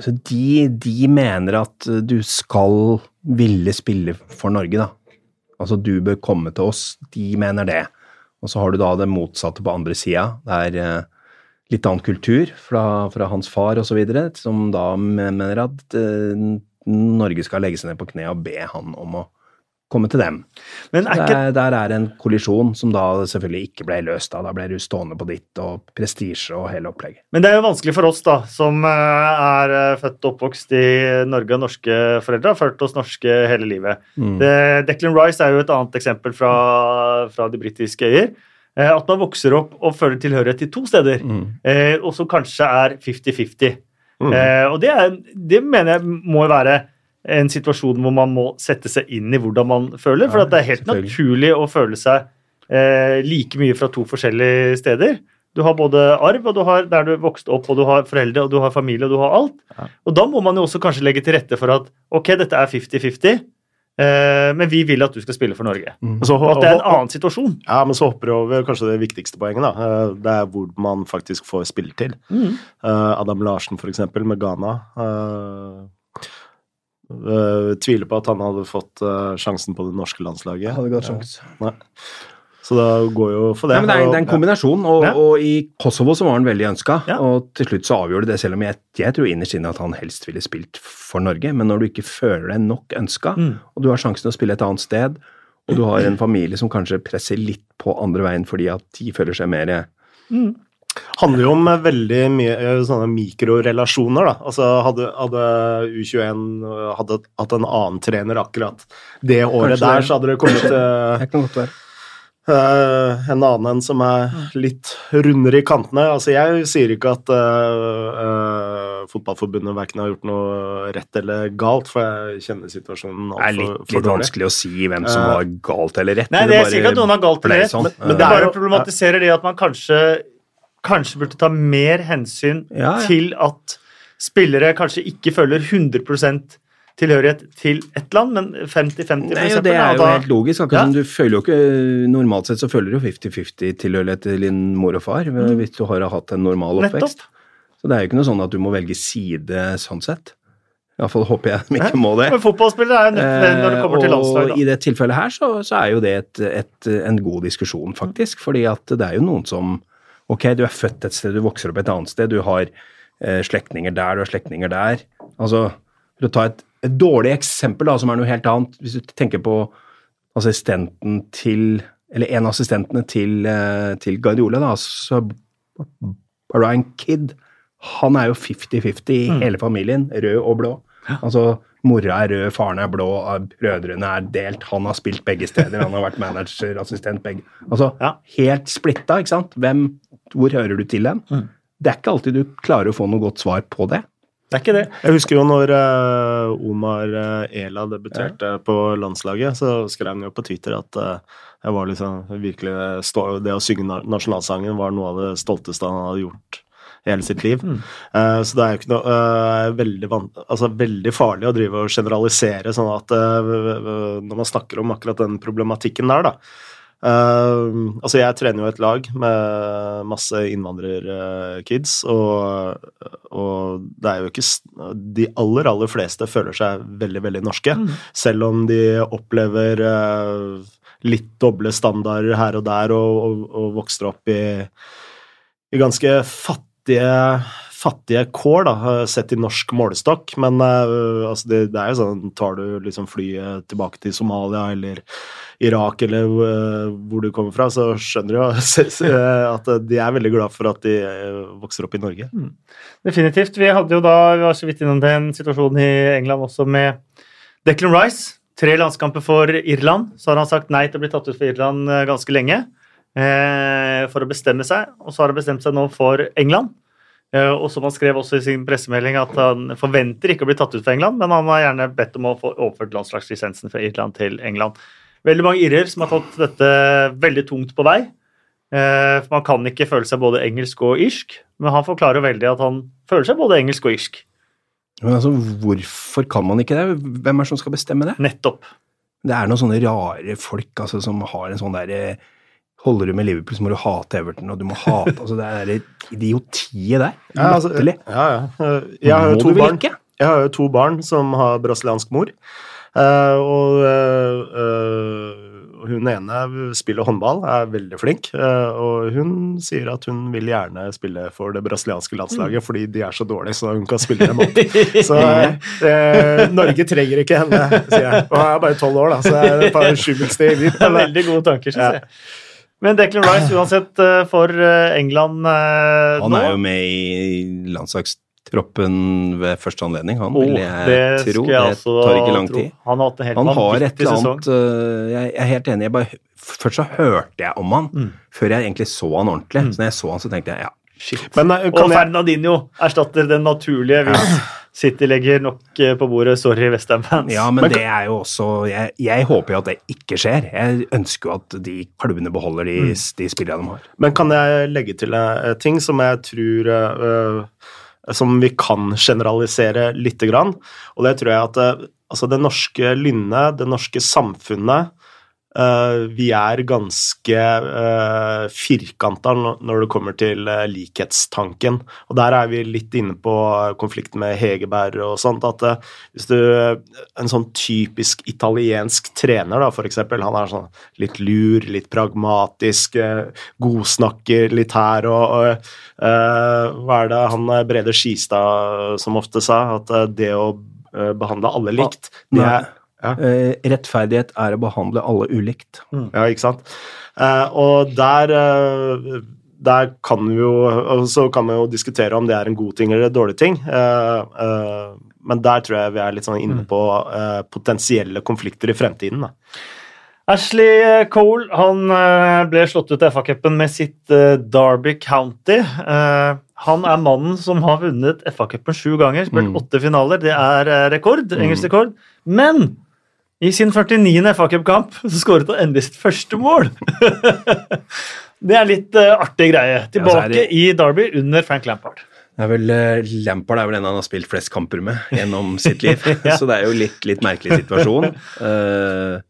[SPEAKER 3] Så de, de mener at du skal ville spille for Norge, da. Altså, du bør komme til oss. De mener det. Og så har du da det motsatte på andre sida. Det er eh, litt annen kultur fra, fra hans far osv., som da mener at eh, Norge skal legge seg ned på kne og be han om å komme til dem.
[SPEAKER 1] Men er ikke
[SPEAKER 3] der, der er en kollisjon som da selvfølgelig ikke ble løst. Da, da ble du stående på ditt og prestisje og hele opplegget.
[SPEAKER 1] Men det er jo vanskelig for oss, da, som eh, er eh, født og oppvokst i Norge og norske foreldre, har ført oss norske hele livet.
[SPEAKER 3] Mm.
[SPEAKER 1] Det, Declan Rice er jo et annet eksempel fra, fra de britiske øyer. Eh, At man vokser opp og føler tilhørighet til to steder,
[SPEAKER 3] Mm.
[SPEAKER 1] eh, og som kanskje er 50-50.
[SPEAKER 2] mm.
[SPEAKER 1] Eh, og det, er, det mener jeg må jo være en situasjon hvor man må sette seg inn i hvordan man føler. For det er helt naturlig å føle seg eh, like mye fra to forskjellige steder. Du har både arv, og du har der du vokste opp, og du har foreldre, og du har familie, og du har alt.
[SPEAKER 2] Ja.
[SPEAKER 1] Og da må man jo også kanskje legge til rette for at ok, dette er 50-50, eh, men vi vil at du skal spille for Norge.
[SPEAKER 2] så,
[SPEAKER 1] Og at det er en annen situasjon.
[SPEAKER 2] Ja, men så hopper du over kanskje det viktigste poenget. da. Eh, Det er hvor man faktisk får spille til.
[SPEAKER 1] Mm.
[SPEAKER 2] Eh, Adam Larsen, for eksempel, med Ghana. eh, eh, tviler på at han hadde fått uh, sjansen på det norske landslaget.
[SPEAKER 3] Hadde godt sjans.
[SPEAKER 2] Nei. Så da går jo for det.
[SPEAKER 3] Nei, men det, er, det er en kombinasjon, og,
[SPEAKER 1] Ja.
[SPEAKER 3] og i Kosovo så var han veldig ønska.
[SPEAKER 1] Ja.
[SPEAKER 3] Og til slutt så avgjorde det, selv om jeg, jeg tror innerst inne at han helst ville spilt for Norge. Men når du ikke føler deg nok ønska,
[SPEAKER 1] Mm.
[SPEAKER 3] og du har sjansen til å spille et annet sted, og du har en familie som kanskje presser litt på andre veien fordi at de føler seg mer
[SPEAKER 2] handler jo om veldig mye eh, sånne mikrorelasjoner, da. Altså hadde, hadde U21 hadde hatt en annen trener akkurat det året
[SPEAKER 3] Kanskje
[SPEAKER 2] der,
[SPEAKER 3] det.
[SPEAKER 2] så hadde det kommet eh,
[SPEAKER 3] Det kan godt være.
[SPEAKER 2] Uh, en annen en som er litt rundere i kantene. Altså jeg sier ikke at uh, uh, Fotballforbundet verken har gjort noe rett eller galt, for jeg kjenner situasjonen
[SPEAKER 3] Det er litt, litt vanskelig å si hvem som
[SPEAKER 2] Eh,
[SPEAKER 3] var galt eller rett.
[SPEAKER 1] Nei, det er sikkert at noen har galt eller rett,
[SPEAKER 3] sånn.
[SPEAKER 1] men,
[SPEAKER 3] Eh,
[SPEAKER 1] men det
[SPEAKER 2] det
[SPEAKER 1] bare
[SPEAKER 2] jo-
[SPEAKER 1] problematiserer det at man kanskje, kanskje burde ta mer hensyn
[SPEAKER 3] Ja, ja.
[SPEAKER 1] til at spillere kanskje ikke føler 100% tilhørighet til ett land, men 50-50 for
[SPEAKER 3] Nei, og
[SPEAKER 1] eksempel.
[SPEAKER 3] det er jo
[SPEAKER 1] da-
[SPEAKER 3] helt logisk. Akkurat
[SPEAKER 1] Ja.
[SPEAKER 3] du føler jo ikke Normalt sett så føler du 50-50 tilhørighet til din mor og far hvis du har hatt en normal
[SPEAKER 1] Nettopp.
[SPEAKER 3] oppvekst. Så det er jo ikke noe sånn at du må velge side sånn sett. Iallfall håper jeg de ikke må det.
[SPEAKER 1] Men fotballspillere er jo til det når det kommer til landslag.
[SPEAKER 3] Eh, og i det tilfellet her så, så er jo det et, et, en god diskusjon, faktisk. Fordi at det er jo noen som Ok, du er født et sted, du vokser opp et annet sted, du har eh, slektninger der, du har slektninger der. Altså, for å ta et, et dårlig eksempel, da, som er noe helt annet Hvis du tenker på assistenten til Eller en av assistentene til, eh, til Guardiola, da, så Brian Kidd, han er jo 50-50 i
[SPEAKER 1] Mm.
[SPEAKER 3] hele familien, rød og blå. Altså, Mora er rød, faren er blå, brødrene er delt, han har spilt begge steder, han har vært manager, assistent, begge Altså,
[SPEAKER 1] Ja.
[SPEAKER 3] helt splitta, ikke sant? Hvem, hvor hører du til hen?
[SPEAKER 1] Mm.
[SPEAKER 3] Det er ikke alltid du klarer å få noe godt svar på det.
[SPEAKER 1] Det er ikke det.
[SPEAKER 2] Jeg husker jo når uh, Omar eh, Ela debuterte på landslaget, så skrev han jo på Twitter at uh, jeg var liksom virkelig stå, Det å synge nasjonalsangen var noe av det stolteste han hadde gjort i hele sitt liv.
[SPEAKER 1] Mm.
[SPEAKER 2] Uh, så det er jo ikke noe uh, veldig, altså, veldig farlig å drive og generalisere sånn at uh, når man snakker om akkurat den problematikken der, da. Eh, altså jeg trener jo et lag med masse innvandrerkids, og, og det er jo ikke De aller, aller fleste føler seg veldig, veldig norske.
[SPEAKER 1] Mm.
[SPEAKER 2] Selv om de opplever uh, litt doble standarder her og der, og, og, og vokser opp i, i ganske fattige fattige kår, da, sett i norsk målestokk. Men uh, altså det, det er jo sånn Tar du liksom flyet tilbake til Somalia eller Irak eller uh, hvor du kommer fra, så skjønner du jo at de er veldig glad for at de eh, vokser opp i Norge.
[SPEAKER 1] Definitivt. Vi hadde jo da, vi var så vidt innom den situasjonen i England også med Declan Rice. Tre landskamper for Irland. Så har han sagt nei til å bli tatt ut for Irland eh, ganske lenge eh, for å bestemme seg. Og så har han bestemt seg nå for England. Eh, og som han skrev også i sin pressemelding, at han forventer ikke å bli tatt ut fra England, men han har gjerne bedt om å få overført landslagslisensen fra Irland til England. Veldig mange irer som har tatt dette veldig tungt på vei. Eh, for Man kan ikke føle seg både engelsk og irsk, men han forklarer veldig at han føler seg både engelsk og irsk.
[SPEAKER 3] Men altså, hvorfor kan man ikke det? Hvem er det som skal bestemme det?
[SPEAKER 1] Nettopp.
[SPEAKER 3] Det er noen sånne rare folk altså, som har en sånn derre Holder du med Liverpool, så må du hate Everton, og du må hate altså, Det er idiotiet der.
[SPEAKER 2] Ja, altså,
[SPEAKER 3] Latterlig.
[SPEAKER 2] ja, ja. Jeg har jo to barn. Jeg har jo to barn som har brasiliansk mor. Eh, og eh, eh, hun ene spiller håndball, er veldig flink. og hun sier at hun vil gjerne spille for det brasilianske landslaget fordi de er så dårlige, så hun kan spille dem opp. Så Norge trenger ikke henne, sier jeg. Og jeg er bare tolv år, da, så jeg er et par sjumilssteg dit.
[SPEAKER 1] Veldig gode tanker, syns
[SPEAKER 2] Ja.
[SPEAKER 1] Men Declan Rice uansett eh, for eh, England eh,
[SPEAKER 3] Han
[SPEAKER 1] nå
[SPEAKER 3] er jo med i landslagstroppen ved første anledning, han,
[SPEAKER 1] oh,
[SPEAKER 3] vil jeg
[SPEAKER 1] det
[SPEAKER 3] tro.
[SPEAKER 1] Jeg Det
[SPEAKER 3] tar ikke lang
[SPEAKER 1] tro.
[SPEAKER 3] tid.
[SPEAKER 1] Han har hatt en helt
[SPEAKER 3] Han har et eller annet øh, Jeg er helt enig. Bare, først så hørte jeg om han,
[SPEAKER 1] Mm.
[SPEAKER 3] før jeg egentlig så han ordentlig. Så når jeg så han, så tenkte jeg ja.
[SPEAKER 2] Men eh,
[SPEAKER 1] Og
[SPEAKER 2] Fernandinho jeg,
[SPEAKER 1] erstatter den naturlige hvis City legger nok eh, på bordet. Sorry, Westham-fans.
[SPEAKER 3] Ja, men
[SPEAKER 2] Men
[SPEAKER 3] det er jo også Jeg, jeg håper jo at det ikke skjer. Jeg ønsker jo at de klubbene beholder de,
[SPEAKER 1] Mm.
[SPEAKER 3] de spillerne de har.
[SPEAKER 2] Men kan jeg legge til en ting som jeg tror uh, Som vi kan generalisere lite grann. Og det tror jeg at altså det norske lynnet, det norske samfunnet Vi er ganske uh, firkanta når det kommer til eh, likhetstanken. Og der er vi litt inne på konflikten med Hegerberg og sånt. At eh, hvis du En sånn typisk italiensk trener, da, for eksempel, han er sånn litt lur, litt pragmatisk, eh, godsnakker litt her og, og uh, Hva er det han eh, Brede Skistad som ofte sa? At eh, det å eh, behandle alle likt, det er ja.
[SPEAKER 3] Eh, rettferdighet er å behandle alle ulikt.
[SPEAKER 2] Ja, ikke sant? Eh, og der, eh, der kan vi jo og Så kan vi jo diskutere om det er en god ting eller en dårlig ting. eh, eh, men der tror jeg vi er litt sånn inne på eh, potensielle konflikter i fremtiden. Da.
[SPEAKER 1] Ashley Cole han ble slått ut i FA-cupen med sitt Derby County. Han er mannen som har vunnet FA-cupen sju ganger, spilt
[SPEAKER 2] Mm.
[SPEAKER 1] åtte finaler. Det er rekord, engelsk rekord. Men i sin 49. FA-cupkamp så skåret han endelig sitt første mål. det er litt uh, artig greie. Tilbake ja,
[SPEAKER 3] det-
[SPEAKER 1] i Derby under Frank Lampard.
[SPEAKER 3] Det er vel, uh, Lampard er vel den han har spilt flest kamper med gjennom sitt liv.
[SPEAKER 1] Ja.
[SPEAKER 3] Så det er jo litt, litt merkelig situasjon. Uh,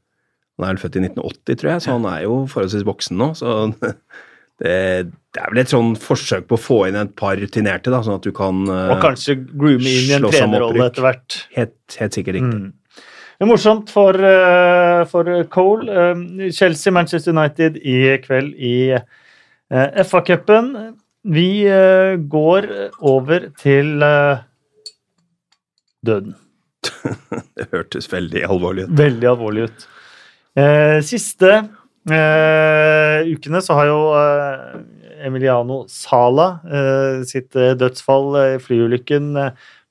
[SPEAKER 3] han er vel født i 1980, tror jeg, så han er jo forholdsvis voksen nå. Så det, det er vel et sånn forsøk på å få inn et par rutinerte, da, sånn at du kan uh,
[SPEAKER 1] Og kanskje groome inn i en trenerrolle etter hvert.
[SPEAKER 3] helt, helt sikkert riktig.
[SPEAKER 1] Mm. Det er morsomt for, eh, for Cole. Eh, Chelsea, Manchester United i kveld i eh, FA-cupen. Vi går over til døden.
[SPEAKER 3] Det hørtes veldig alvorlig ut.
[SPEAKER 1] Veldig alvorlig ut. Siste Uh, ukene så har jo uh, Emiliano Sala uh, sitt dødsfall i flyulykken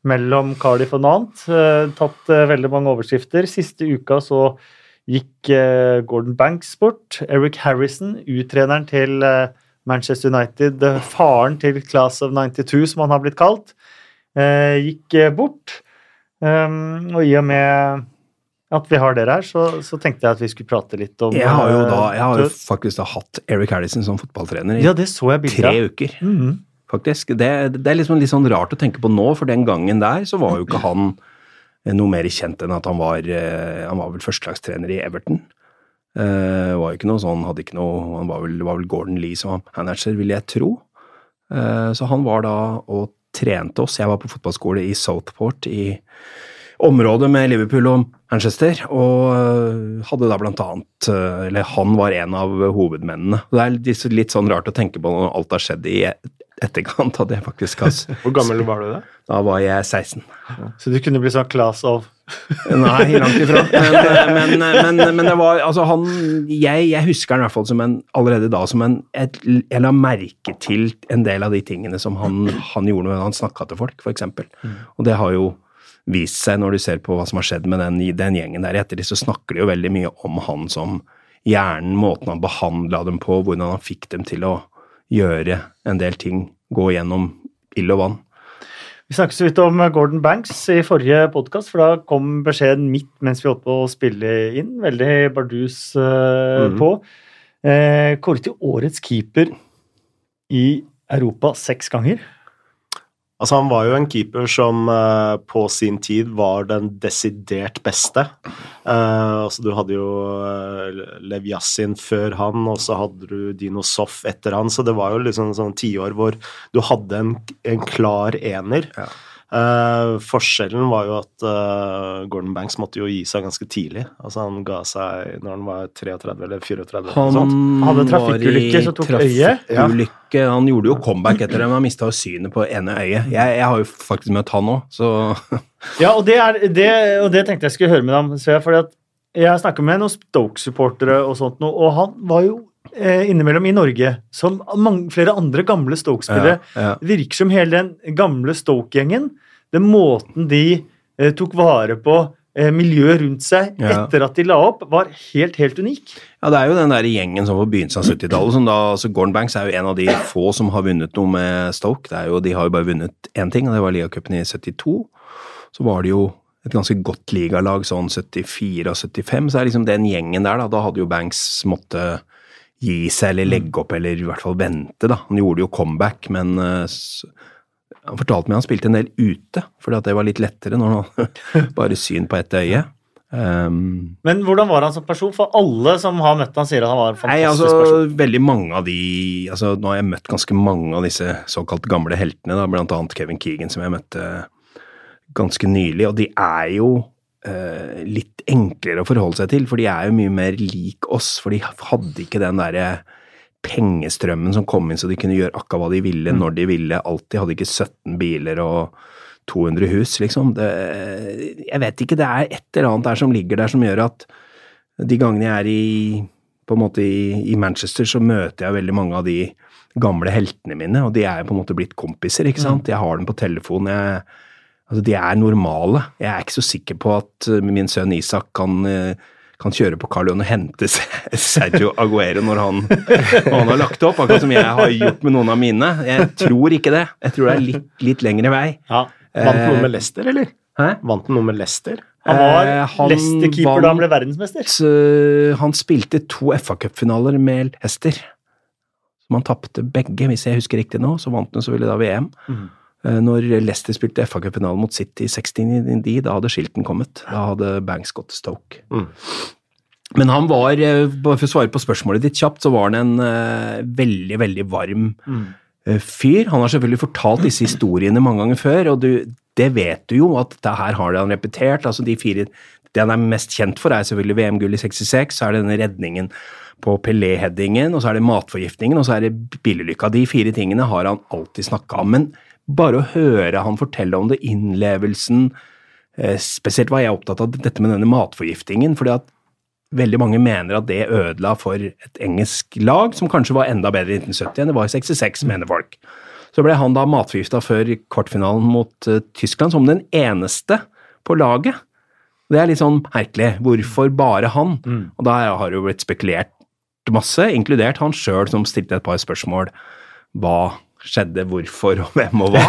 [SPEAKER 1] mellom Cardiff og Nantes. Eh, tatt eh, veldig mange overskrifter. Siste uka så gikk eh, Gordon Banks bort. Eric Harrison, uttreneren til Manchester United, faren til Class of 92, som han har blitt kalt, gikk bort. Um, og i og med at vi har dere her, så, så tenkte jeg at vi skulle prate litt om
[SPEAKER 3] Jeg har jo da, jeg har jo faktisk da hatt Eric Harrison som fotballtrener i
[SPEAKER 1] Ja, det så jeg
[SPEAKER 3] tre
[SPEAKER 1] uker.
[SPEAKER 3] uker.
[SPEAKER 1] Mhm.
[SPEAKER 3] Faktisk. Det, det er liksom litt sånn rart å tenke på nå, for den gangen der så var jo ikke han eh, noe mer kjent enn at han var eh, Han var vel førstelagstrener i Everton. Uh, var jo ikke noe sånn, hadde ikke noe Han var vel, var vel Gordon Lee som var manager, vil jeg tro. Uh, så han var da og trente oss. Jeg var på fotballskole i Southport i området med Liverpool og Manchester, og hadde da blant annet Eller han var en av hovedmennene. Det er litt sånn rart å tenke på når alt har skjedd i etterkant av det, faktisk. ass.
[SPEAKER 2] Hvor gammel var du da?
[SPEAKER 3] Da var jeg 16.
[SPEAKER 1] Så du kunne bli sånn class of
[SPEAKER 3] Nei, langt ifra. Men, men, men, men det var altså han Jeg, jeg husker han i hvert fall som en allerede da som en et, Jeg la merke til en del av de tingene som han, han gjorde når han snakka til folk, f.eks. Og det har jo vist seg når du ser på hva som har skjedd med den, den gjengen der etter det, så snakker de jo veldig mye om han som hjernen, måten han behandla dem på, hvordan han fikk dem til å gjøre en del ting, gå gjennom ild og vann.
[SPEAKER 1] Vi snakket så vidt om Gordon Banks i forrige podkast, for da kom beskjeden midt mens vi holdt på å spille inn. Veldig bardus uh,
[SPEAKER 2] mm.
[SPEAKER 1] på. Eh, Kåret til årets keeper i Europa seks ganger.
[SPEAKER 2] Altså, han var jo en keeper som uh, på sin tid var den desidert beste. Uh, altså, du hadde jo uh, Lev Yassin før han, og så hadde du Dino Soff etter han, så det var jo liksom sånn tiår hvor du hadde en, en klar ener.
[SPEAKER 3] Ja.
[SPEAKER 2] Eh, forskjellen var jo at uh, Gordon Banks måtte jo gi seg ganske tidlig. Altså, han ga seg når han var 33 eller 34. eller
[SPEAKER 3] Han
[SPEAKER 2] sånt.
[SPEAKER 1] Hadde trafikkulykke som tok øyet.
[SPEAKER 3] Ja. Han gjorde jo comeback etter det, men han mista synet på ene øyet. Jeg, jeg har jo faktisk møtt han òg, så
[SPEAKER 1] Ja, og det, er, det, og det tenkte jeg skulle høre med deg om. Svea, fordi at jeg snakker med noen Stoke-supportere, og sånt, og han var jo eh, innimellom i Norge, som mange, flere andre gamle Stoke-spillere.
[SPEAKER 3] ja, ja.
[SPEAKER 1] Virker som hele den gamle Stoke-gjengen, den måten de eh, tok vare på eh, miljøet rundt seg
[SPEAKER 3] Ja.
[SPEAKER 1] etter at de la opp, var helt, helt unik.
[SPEAKER 3] Ja, det er jo den der gjengen som på begynnelsen av 70-tallet som da, altså Gordon Banks er jo en av de få som har vunnet noe med Stoke. Det er jo, de har jo bare vunnet én ting, og det var ligacupen i 72. Så var det jo et ganske godt ligalag sånn 74 og 75, så er liksom den gjengen der, da, da hadde jo Banks måtte gi seg eller legge opp, eller i hvert fall vente, da. Han gjorde jo comeback, men eh, han fortalte meg han spilte en del ute, fordi at det var litt lettere når han bare syn på ett øye. Um,
[SPEAKER 1] Men hvordan var han som person? For alle som har møtt han sier at han var en
[SPEAKER 3] Nei,
[SPEAKER 1] fantastisk
[SPEAKER 3] altså,
[SPEAKER 1] person.
[SPEAKER 3] veldig mange av de altså, Nå har jeg møtt ganske mange av disse såkalt gamle heltene, da, blant annet Kevin Keegan, som jeg møtte ganske nylig, og de er jo eh, litt enklere å forholde seg til, for de er jo mye mer lik oss, for de hadde ikke den derre pengestrømmen som kom inn så de kunne gjøre akkurat hva de ville,
[SPEAKER 1] Mm.
[SPEAKER 3] når de ville, alltid. Hadde ikke 17 biler og 200 hus, liksom. Det, jeg vet ikke, det er et eller annet der som ligger der som gjør at de gangene jeg er i på en måte i, i Manchester, så møter jeg veldig mange av de gamle heltene mine, og de er jo på en måte blitt kompiser, ikke sant. Jeg har dem på telefon. Jeg, altså de er normale. Jeg er ikke så sikker på at uh, min sønn Isak kan, uh, kan kjøre på Carl Johan og hente Sergio Aguero når han, når han har lagt opp, akkurat som jeg har gjort med noen av mine. Jeg tror ikke det. Jeg tror det er litt, litt lengre vei.
[SPEAKER 1] Ja.
[SPEAKER 2] Vant noe
[SPEAKER 3] Eh,
[SPEAKER 2] med Leicester, eller?
[SPEAKER 3] Hæ?
[SPEAKER 2] Vant noe med Leicester?
[SPEAKER 1] Han var
[SPEAKER 3] Eh,
[SPEAKER 1] Leicester-keeper da han ble verdensmester.
[SPEAKER 3] Uh, han spilte to FA-cupfinaler med Hester. Som han tapte begge, hvis jeg husker riktig nå. Så vant han selvfølgelig da VM.
[SPEAKER 1] Mhm.
[SPEAKER 3] Eh, Når Leicester spilte FA-cupfinalen mot City i 69, da hadde skilten kommet. Da hadde Banks gått til Stoke.
[SPEAKER 2] Mm.
[SPEAKER 3] Men han var, eh, for å svare på spørsmålet ditt kjapt, så var han en uh, veldig, veldig varm
[SPEAKER 1] Mm.
[SPEAKER 3] uh, fyr. Han har selvfølgelig fortalt disse historiene mange ganger før, og du, det vet du jo at det her har han repetert. altså de fire, Det han er mest kjent for, er selvfølgelig VM-gull i 66, så er det denne redningen på Pelé-headingen, og så er det matforgiftningen, og så er det bilulykka. De fire tingene har han alltid snakka om. Men bare å høre han fortelle om det, innlevelsen eh, Spesielt var jeg opptatt av dette med denne matforgiftingen, fordi at veldig mange mener at det ødela for et engelsk lag, som kanskje var enda bedre i 1970 enn det var i 66, mener folk. Så ble han da matforgifta før kvartfinalen mot uh, Tyskland, som den eneste på laget. Det er litt sånn merkelig. Hvorfor bare han? Mm. Og da har det jo blitt spekulert masse, inkludert han sjøl som stilte et par spørsmål. Hva skjedde, hvorfor og hvem og hva?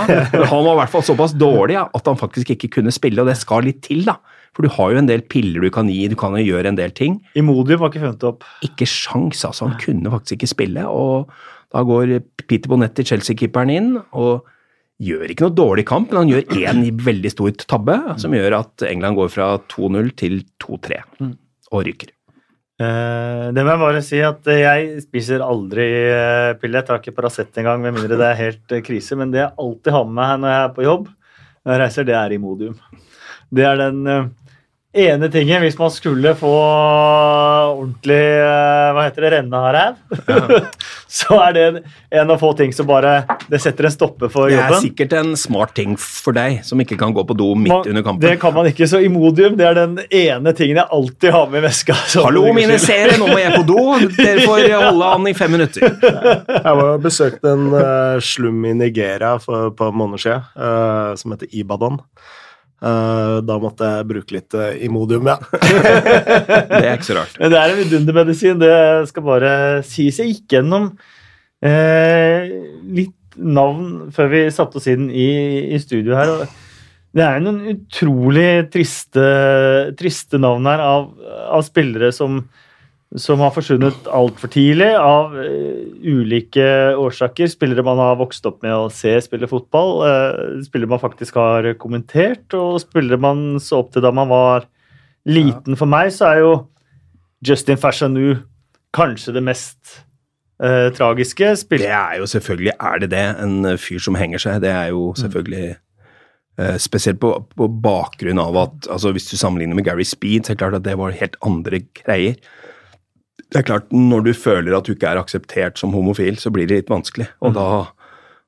[SPEAKER 3] Han var i hvert fall såpass dårlig at han faktisk ikke kunne spille, og det skal litt til, da. For du har jo en del piller du kan gi, du kan jo gjøre en del ting.
[SPEAKER 1] Imodium var ikke funnet opp.
[SPEAKER 3] Ikke sjans, altså. Han kunne faktisk ikke spille, og da går Peter Bonetti, Chelsea-keeperen, inn og gjør ikke noe dårlig kamp, men han gjør én veldig stor tabbe, som gjør at England går fra 2-0 til 2-3 mm. og ryker.
[SPEAKER 1] Uh, det må jeg bare si at jeg spiser aldri uh, piller. Jeg tar ikke Paracet engang, med mindre det er helt uh, krise. Men det jeg alltid har med meg når jeg er på jobb, når jeg reiser, det er Imodium. Det er den ene tingen, hvis man skulle få ordentlig eh, hva heter det, renne av ræv, ja. så er det en av få ting som bare det setter en stopper for jobben.
[SPEAKER 3] Det er sikkert en smart ting for deg som ikke kan gå på do midt man, under kampen.
[SPEAKER 1] Det kan man ikke, så Imodium det er den ene tingen jeg alltid har med i veska.
[SPEAKER 3] Hallo, mine seere, nå må jeg på do! Dere får holde an i fem minutter.
[SPEAKER 2] Jeg var besøkt en uh, slum i Nigeria for, på måneder siden uh, som heter Ibadan. Uh, da måtte jeg bruke litt uh, Imodium, ja.
[SPEAKER 3] det er ikke så rart.
[SPEAKER 1] Men det er en vidundermedisin. Det skal bare sies. Jeg gikk gjennom uh, litt navn før vi satte oss inn i, i studio her. det er noen utrolig triste, triste navn her av, av spillere som som har forsvunnet altfor tidlig av uh, ulike årsaker. Spillere man har vokst opp med å se spille fotball, uh, spillere man faktisk har kommentert, og spillere man så opp til da man var liten. For meg så er jo Justin Fashanou kanskje det mest uh, tragiske.
[SPEAKER 3] Spill det er jo selvfølgelig er det det. En fyr som henger seg. Det er jo mm. selvfølgelig mm. Spesielt på, på, bakgrunn av at altså Hvis du sammenligner med Gary Speed, så er det klart at det var helt andre greier det er klart, når du føler at du ikke er akseptert som homofil, så blir det litt vanskelig. Og mm. da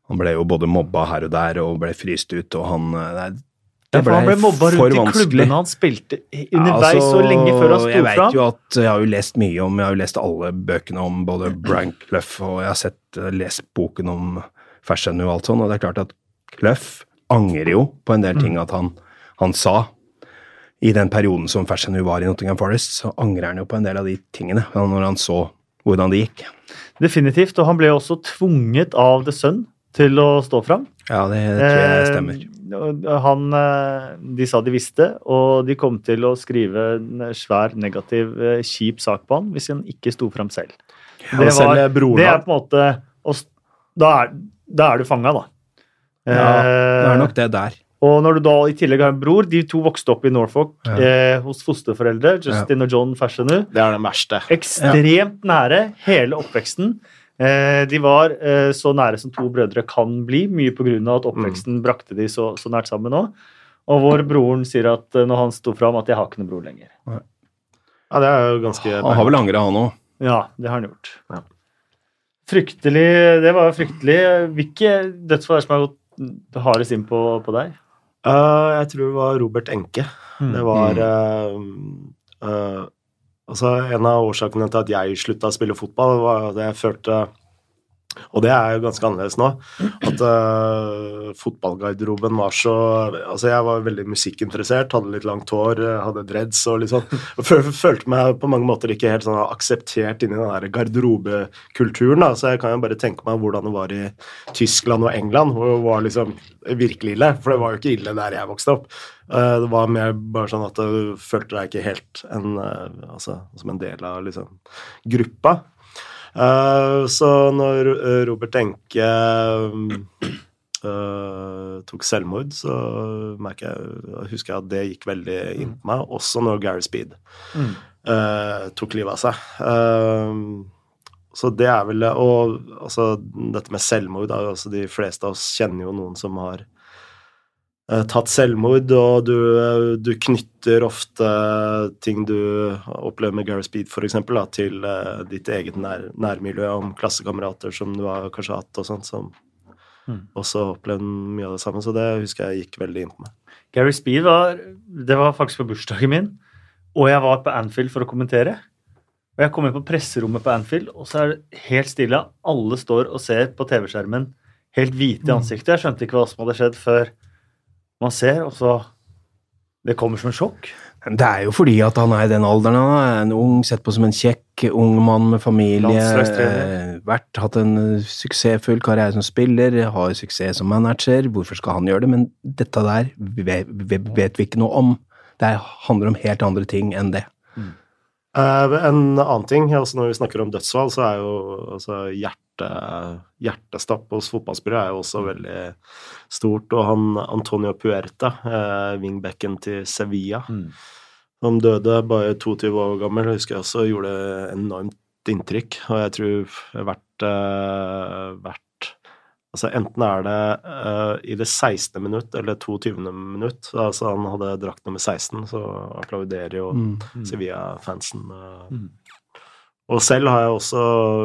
[SPEAKER 3] Han ble jo både mobba her og der og ble fryst ut, og han
[SPEAKER 1] nei, det ble, ja, han ble mobba rundt i klubbene han spilte underveis ja, altså, og lenge før han sto
[SPEAKER 3] jeg vet Jo at, jeg har jo lest mye om Jeg har jo lest alle bøkene om både Brian Clough, og jeg har sett, eh, lest boken om Fashion og alt sånt, og det er klart at Clough angrer jo på en del mm. ting at han, han sa i den perioden som Fashanu var i Nottingham Forest, så angrer han jo på en del av de tingene når han så hvordan det gikk.
[SPEAKER 1] Definitivt, og han ble også tvunget av The Sun til å stå fram.
[SPEAKER 3] Ja, det, tror jeg eh, stemmer.
[SPEAKER 1] Eh, han, De sa de visste, og de kom til å skrive en svær, negativ, eh, kjip sak på han hvis han ikke sto fram selv. Ja, det, var, det er på en måte Da er, da er du fanga, da.
[SPEAKER 3] Ja, det er nok det der.
[SPEAKER 1] Og når du da i tillegg har en bror De to vokste opp i Norfolk ja. eh, hos fosterforeldre. Justin ja. og John Fashanu.
[SPEAKER 2] Det er det verste.
[SPEAKER 1] Ekstremt ja. nære hele oppveksten. Eh, de var eh, så nære som to brødre kan bli, mye pga. at oppveksten mm. brakte de så, så nært sammen òg. Og hvor broren sier at eh, når han sto fram, at 'jeg har ikke noen bror lenger'.
[SPEAKER 2] Ja, det er jo ganske
[SPEAKER 3] Han har vel angra, han òg?
[SPEAKER 1] Ja, det har han gjort. Fryktelig Det var jo fryktelig. Hvilke dødsfall er det som har gått hardest inn på, på deg?
[SPEAKER 2] Uh, jeg tror det var Robert Enke. Mm. Det var uh, uh, Altså, en av årsakene til at jeg slutta å spille fotball, var at jeg følte og det er jo ganske annerledes nå. At uh, fotballgarderoben var så Altså, jeg var veldig musikkinteressert, hadde litt langt hår, hadde dreads og litt sånn. Følte meg på mange måter ikke helt sånn akseptert inni den der garderobekulturen. da, Så jeg kan jo bare tenke meg hvordan det var i Tyskland og England, hvor det var liksom virkelig ille. For det var jo ikke ille der jeg vokste opp. Uh, det var mer bare sånn at du følte deg ikke helt en, uh, altså, som en del av liksom gruppa. Uh, så når eh, Robert Enke uh, tok selvmord, så jeg, husker jeg at det gikk veldig inn på meg. Også når Gary Speed mm. uh, tok livet av seg. så det er vel Og altså, dette med selvmord altså, De fleste av oss kjenner jo noen som har Eh, tatt selvmord, og du, eh, du, knytter ofte ting du opplever med Gary Speed f.eks., til uh, ditt eget nær, nærmiljø om klassekamerater som du har kanskje hatt, og sånt, som mm. også opplevde mye av det samme. Så det husker jeg gikk veldig inn på meg.
[SPEAKER 1] Gary Speed var, det var faktisk på bursdagen min, og jeg var på Anfield for å kommentere. Og Jeg kom inn på presserommet på Anfield, og så er det helt stille. Alle står og ser på TV-skjermen helt hvite i ansiktet. Jeg skjønte ikke hva som hadde skjedd før man ser, og så Det kommer som en sjokk.
[SPEAKER 3] Det er jo fordi at han er i den alderen han er. En ung, sett på som en kjekk ung mann med familie. Eh, Vært, hatt en eh, suksessfull karriere som spiller, har suksess som manager. Hvorfor skal han gjøre det? Men dette der vet, vi ikke noe om. Det er- handler om helt andre ting enn det.
[SPEAKER 2] Eh, en annen ting, altså når vi snakker om dødsfall, så er jo altså hjerte, hjertestopp hos fotballspillere er jo også veldig stort. Og han Antonio Puerta, eh, wingbacken til Sevilla, han døde bare 22 år gammel, husker jeg også gjorde enormt inntrykk. Og jeg tror vært, eh, Altså enten er det eh, i det 16. minutt eller 22. minutt. Altså han hadde drakt nummer 16, så applauderer jo Sevilla-fansen. eh.
[SPEAKER 1] Mm.
[SPEAKER 2] Og selv har jeg også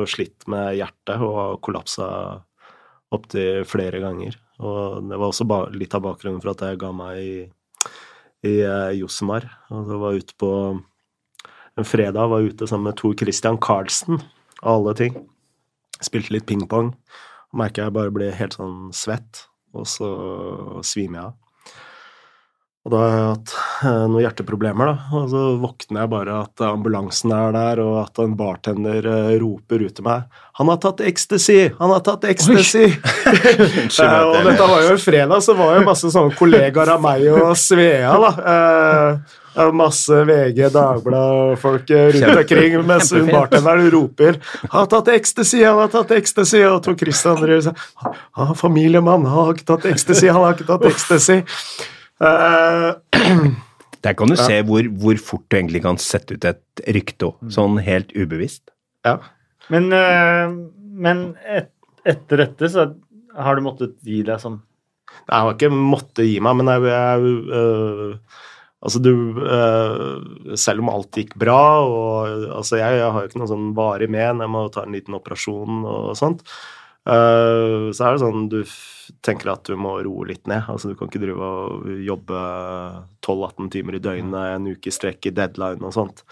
[SPEAKER 2] slitt med hjertet og har kollapsa opptil flere ganger. Og det var også litt av bakgrunnen for at jeg ga meg i, i uh, Josemar. Og det var ute på en fredag var jeg ute sammen med Tor Christian Carlsen, av alle ting. Spilte litt pingpong. Og merker jeg bare blir helt sånn svett, og så svimer jeg av. Og da har jeg hatt eh, noen hjerteproblemer, da. Og så våkner jeg bare at ambulansen er der, og at en bartender eh, roper ut til meg 'Han har tatt ecstasy! Han har tatt ecstasy!' Eh, og dette var jo en fredag, så var jo masse sånne kollegaer av meg og Svea, da. Eh, masse VG, Dagbladet-folk rundt omkring mens hun bartenderen roper 'Han har tatt ecstasy! Han har tatt ecstasy!' Og Tor Christian driver 'Han har familiemann, han har ikke tatt ecstasy! Han har ikke tatt ecstasy!' Eh,
[SPEAKER 3] Der kan du se hvor, hvor fort du egentlig kan sette ut et rykte òg, sånn helt ubevisst.
[SPEAKER 2] ja.
[SPEAKER 1] Men, eh, men et, etter dette så har du måttet gi deg som
[SPEAKER 2] Jeg har ikke måttet gi meg, men jeg, jeg øh, Altså, du øh, Selv om alt gikk bra, og altså, jeg, jeg har jo ikke noe sånn varig men, jeg må ta en liten operasjon og sånt, øh, så er det sånn du tenker at du må roe litt ned. Altså, du kan ikke drive og jobbe 12-18 timer i døgnet en uke i strekk i deadline og sånt.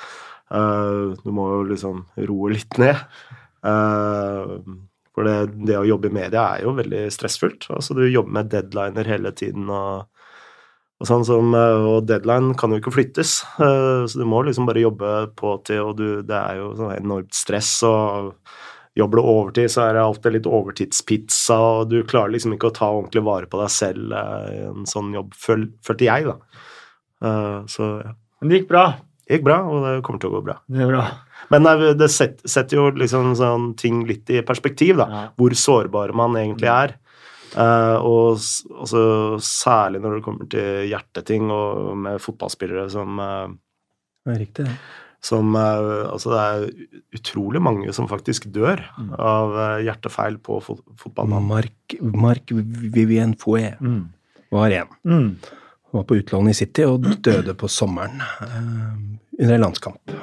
[SPEAKER 2] Uh, du må jo liksom roe litt ned. Uh, for det, det å jobbe i media er jo veldig stressfullt. Altså, du jobber med deadliner hele tiden, og, og sånn som Og deadline kan jo ikke flyttes, så du må liksom bare jobbe på til, og du, det er jo sånn enormt stress. og Jobber du overtid, så er det alltid litt overtidspizza, og du klarer liksom ikke å ta ordentlig vare på deg selv eh, i en sånn jobb, føl, følte jeg, da. Eh, så ja.
[SPEAKER 1] Men det gikk bra.
[SPEAKER 2] det gikk bra, og det kommer til å gå bra.
[SPEAKER 1] Det er bra.
[SPEAKER 2] Men det, det setter jo liksom sånn ting litt i perspektiv, da.
[SPEAKER 1] Ja.
[SPEAKER 2] Hvor sårbare man egentlig er. Uh, og s- altså, særlig når det kommer til hjerteting og med fotballspillere som, uh,
[SPEAKER 3] Det er riktig, det.
[SPEAKER 2] Som Altså, det er utrolig mange som faktisk dør av eh, hjertefeil på fot fotballbanen.
[SPEAKER 3] Mark, Mark Vivien Fouet
[SPEAKER 1] Mm.
[SPEAKER 3] var en.
[SPEAKER 1] Mm.
[SPEAKER 3] Han var på utlån i City og døde på sommeren uh, under en landskamp.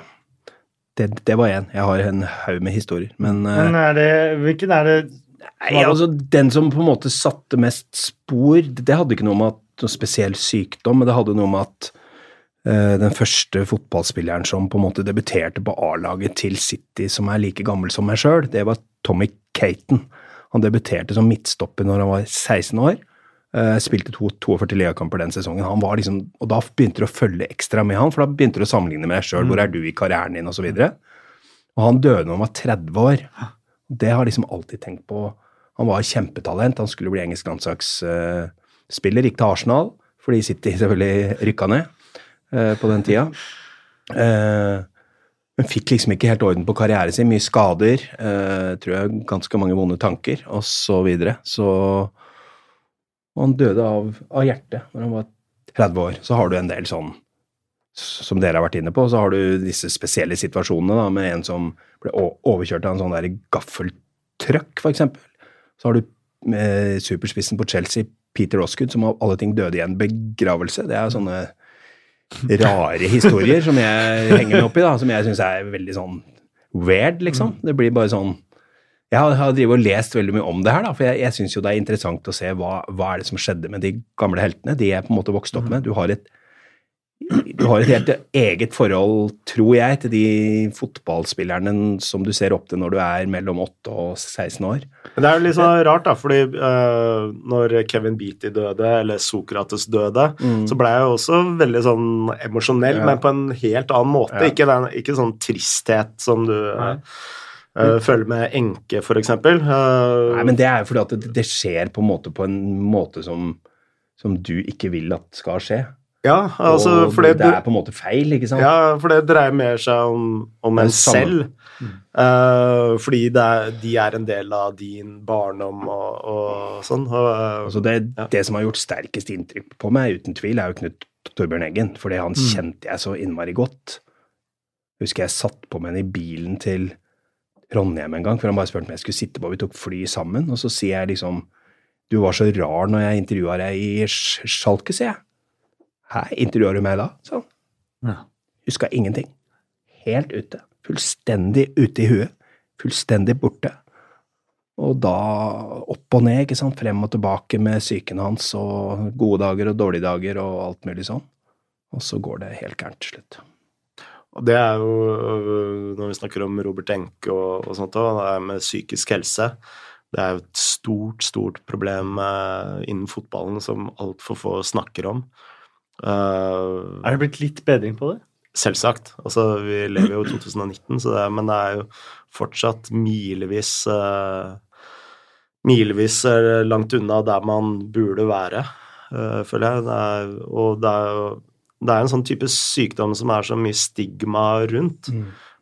[SPEAKER 3] Det, det var én. Jeg har en haug med historier. Men, uh,
[SPEAKER 1] Men er det, hvilken er det
[SPEAKER 3] nei, altså, den som på en måte satte mest spor, det det hadde ikke noe med at, noe spesiell sykdom, men det hadde noe med at den første fotballspilleren som på en måte debuterte på A-laget til City, som er like gammel som meg sjøl, det var Tommy Caton. Han debuterte som midtstopper når han var 16 år. Eh, spilte to, 42 ligakamper den sesongen. Han var liksom, og da begynte du å følge ekstra med han, for da begynte du å sammenligne med deg sjøl. Hvor er du i karrieren din, osv. Og, og han døde når han var 30 år. Det har jeg liksom alltid tenkt på. Han var kjempetalent. Han skulle bli engelsk landslagsspiller. Gikk til Arsenal, fordi City selvfølgelig rykka ned eh, på den tida. Eh, men fikk liksom ikke helt orden på karrieren sin. Mye skader. eh, tror jeg Ganske mange vonde tanker, og så videre. Så og han døde av, av hjertet når han var 30 år. Så har du en del sånn som dere har vært inne på, så har du disse spesielle situasjonene da, med en som ble overkjørt av en sånn der gaffeltrøkk, eksempel. Så har du med superspissen på Chelsea, Peter Osgood, som av alle ting døde i en begravelse. Det er sånne rare historier som jeg henger meg opp i, da, som jeg syns er veldig sånn weird, liksom. Det blir bare sånn Jeg har, har og lest veldig mye om det her, da, for jeg, jeg syns jo det er interessant å se hva, hva er det som skjedde med de gamle heltene, de jeg på en måte vokste opp med. Du har et Du har et helt eget forhold, tror jeg, til de fotballspillerne som du ser opp til når du er mellom 8 og 16 år.
[SPEAKER 2] Men det er jo litt sånn rart, da, fordi uh, når Kevin Beatty døde, eller Sokrates døde, så ble jeg jo også veldig sånn emosjonell,
[SPEAKER 3] Ja.
[SPEAKER 2] men på en helt annen måte.
[SPEAKER 3] Ja.
[SPEAKER 2] Ikke, den, ikke sånn tristhet som du uh, føler med enke, eksempel. Eh,
[SPEAKER 3] Nei, men det er jo fordi at det, det skjer på en måte på en måte som, som du ikke vil at skal skje.
[SPEAKER 2] Ja, altså,
[SPEAKER 3] og det,
[SPEAKER 2] det,
[SPEAKER 3] er på en måte feil, ikke sant?
[SPEAKER 2] Ja, for det dreier mer seg om, om en selv. Eh, fordi det er, de er en del av din barndom og, og sånn. Og, eh,
[SPEAKER 3] Altså det,
[SPEAKER 2] Ja.
[SPEAKER 3] det som har gjort sterkest inntrykk på meg, uten tvil, er jo Knut Torbjørn Eggen. For det han
[SPEAKER 2] Mm.
[SPEAKER 3] kjente jeg så innmari godt. Husker jeg satt på med henne i bilen til Trondheim en gang, for han bare spurte om jeg skulle sitte på. Vi tok fly sammen, og så sier jeg liksom Du var så rar når jeg intervjua deg i Sch- Schalke, sier jeg. Hæ, intervjuer du meg da? Sånn.
[SPEAKER 1] Ja.
[SPEAKER 3] Huska ingenting. Helt ute. Fullstendig ute i huet. Fullstendig borte. Og da opp og ned, ikke sant, frem og tilbake med psyken hans, og gode dager og dårlige dager og alt mulig sånn. Og så går det helt gærent til slutt.
[SPEAKER 2] Og det er jo, øh, når vi snakker om Robert Enke og, og sånt, òg, det er med psykisk helse Det er jo et stort, stort problem eh, innen fotballen som altfor få snakker om. Eh,
[SPEAKER 1] Er det blitt litt bedring på det?
[SPEAKER 2] Selvsagt. Altså, vi lever jo i 2019, så det men det er jo fortsatt milevis uh, Milevis langt unna der man burde være, uh, føler jeg. Det er, og det er det er en sånn type sykdom som er så mye stigma rundt.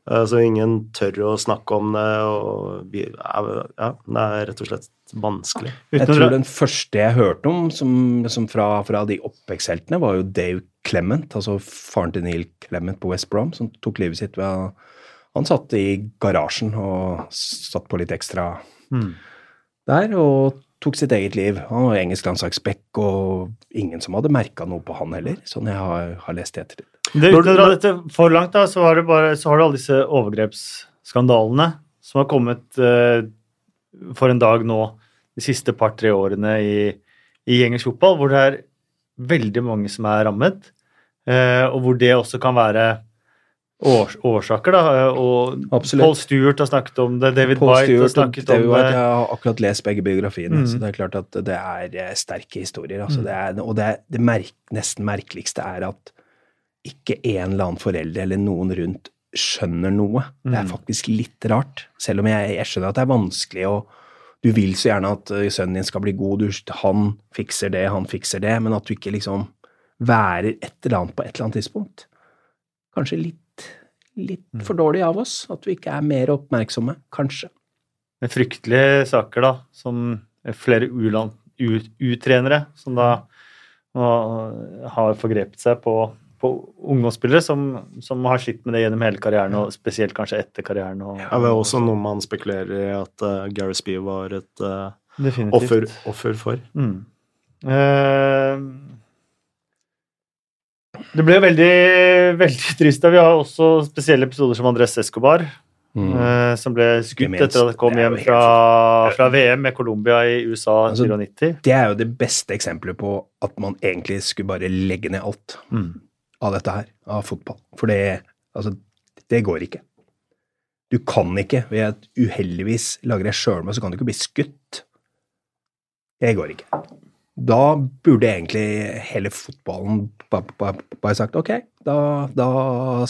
[SPEAKER 2] eh, Så ingen tør å snakke om det, og vi, ja, det er rett og slett vanskelig.
[SPEAKER 3] Jeg tror den første jeg hørte om som, som fra, fra de oppvekstheltene, var jo Dave Clement, altså faren til Neil Clement på West Brom, som tok livet sitt ved å Han satt i garasjen og satt på litt ekstra
[SPEAKER 1] Mm.
[SPEAKER 3] der, og tok sitt eget liv. Han var engelsk landslagsback, og ingen som hadde merka noe på han heller, sånn jeg har, har lest i ettertid.
[SPEAKER 1] Det, uten å dra dette for langt, da, så, det bare, så har du alle disse overgrepsskandalene som har kommet eh, for en dag nå de siste par-tre årene i, i engelsk fotball, hvor det er veldig mange som er rammet, eh, og hvor det også kan være års, årsaker. da, og
[SPEAKER 3] Absolutt.
[SPEAKER 1] Paul Stewart har snakket om det, David
[SPEAKER 3] Paul
[SPEAKER 1] White har
[SPEAKER 3] Stewart
[SPEAKER 1] snakket om det.
[SPEAKER 3] Jeg har akkurat lest begge biografiene,
[SPEAKER 1] Mm.
[SPEAKER 3] så det er klart at det er eh, sterke historier. Altså.
[SPEAKER 1] Mm.
[SPEAKER 3] Det er, og det, det merk, nesten merkeligste er at ikke en eller annen forelder eller noen rundt skjønner noe. Det er
[SPEAKER 1] Mm.
[SPEAKER 3] faktisk litt rart. Selv om jeg, jeg skjønner at det er vanskelig, og du vil så gjerne at eh, sønnen din skal bli god, du, han fikser det, han fikser det, men at du ikke liksom værer et eller annet på et eller annet tidspunkt. Kanskje litt, litt
[SPEAKER 1] Mm.
[SPEAKER 3] for dårlig av oss, at vi ikke er mer oppmerksomme. Kanskje.
[SPEAKER 1] med fryktelige saker, da, som flere U-trenere som da har forgrepet seg på, på ungdomsspillere som, som har slitt med det gjennom hele karrieren, og spesielt kanskje etter karrieren. Og,
[SPEAKER 2] Det er også noe man spekulerer i at uh, Gary Spee var et
[SPEAKER 1] uh,
[SPEAKER 2] offer, offer for.
[SPEAKER 1] Mm. Uh, det ble jo veldig, veldig trist. da. Vi har også spesielle episoder som Andres Escobar, eh, som ble skutt
[SPEAKER 3] minst.
[SPEAKER 1] etter at han kom hjem fra, fra VM med Colombia i USA
[SPEAKER 3] Altså,
[SPEAKER 1] 94.
[SPEAKER 3] Det er jo det beste eksempelet på at man egentlig skulle bare legge ned alt
[SPEAKER 1] Mm.
[SPEAKER 3] Av dette her, av fotball. For det, altså, det går ikke. Du kan ikke, ved at uheldigvis lager deg med, så kan du ikke bli skutt. Det går ikke. Da burde egentlig hele fotballen ba- ba- bare sagt ok, da, da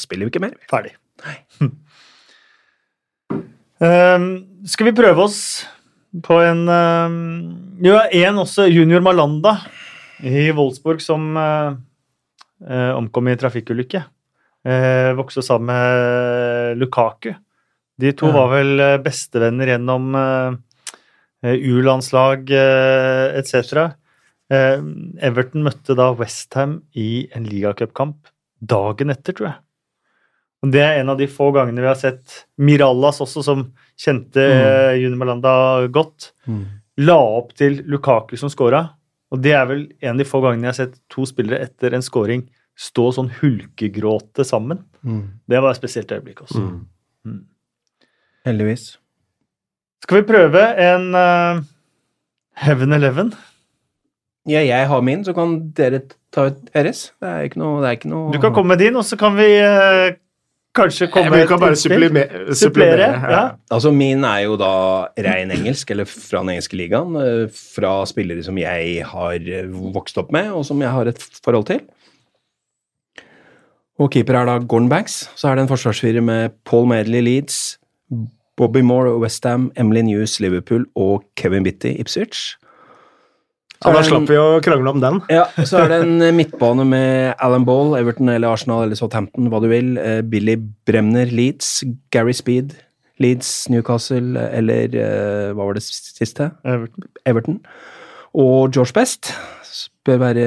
[SPEAKER 3] spiller vi ikke mer.
[SPEAKER 1] Ferdig. Um, skal vi prøve oss på en um, Jo, en også, junior Malanda i Wolfsburg, som eh, omkom i trafikkulykke. Uh, vokste sammen med Lukaku. De to var vel eh, bestevenner gjennom eh, eh, U-landslag etc. Eh, Everton møtte da Westham i en ligacupkamp dagen etter, tror jeg. Og Det er en av de få gangene vi har sett Mirallas også, som kjente mm. Juni Malanda godt, la opp til Lukaku som scora. Og det er vel en av de få gangene jeg har sett to spillere etter en scoring stå sånn hulkegråte sammen. Det var et spesielt øyeblikk også.
[SPEAKER 2] Mm.
[SPEAKER 3] Heldigvis.
[SPEAKER 1] Skal vi prøve en uh, Heaven Eleven?
[SPEAKER 3] Ja, jeg har min, så kan dere ta ut deres. Det er ikke noe, det er ikke noe
[SPEAKER 1] Du kan komme med din, og så kan vi eh, kanskje komme
[SPEAKER 2] Vi kan bare supplere.
[SPEAKER 1] Supplere, ja.
[SPEAKER 3] Altså, min er jo da rein engelsk, eller fra den engelske ligaen. eh, Fra spillere som jeg har vokst opp med, og som jeg har et forhold til. Og keeper er da Gordon Banks. Så er det en forsvarsfirer med Paul Medley Leeds, Bobby Moore Westham, Emily News Liverpool og Kevin Bitty Ipswich.
[SPEAKER 2] Ja, da slapp vi å krangle om den.
[SPEAKER 3] Ja, så er det en eh, midtbane med Alan Ball, Everton eller Arsenal eller Southampton, hva du vil. Eh, Billy Bremner, Leeds. Gary Speed, Leeds, Newcastle eller eh, hva var det siste?
[SPEAKER 1] Everton.
[SPEAKER 3] Everton. Og George Best bør være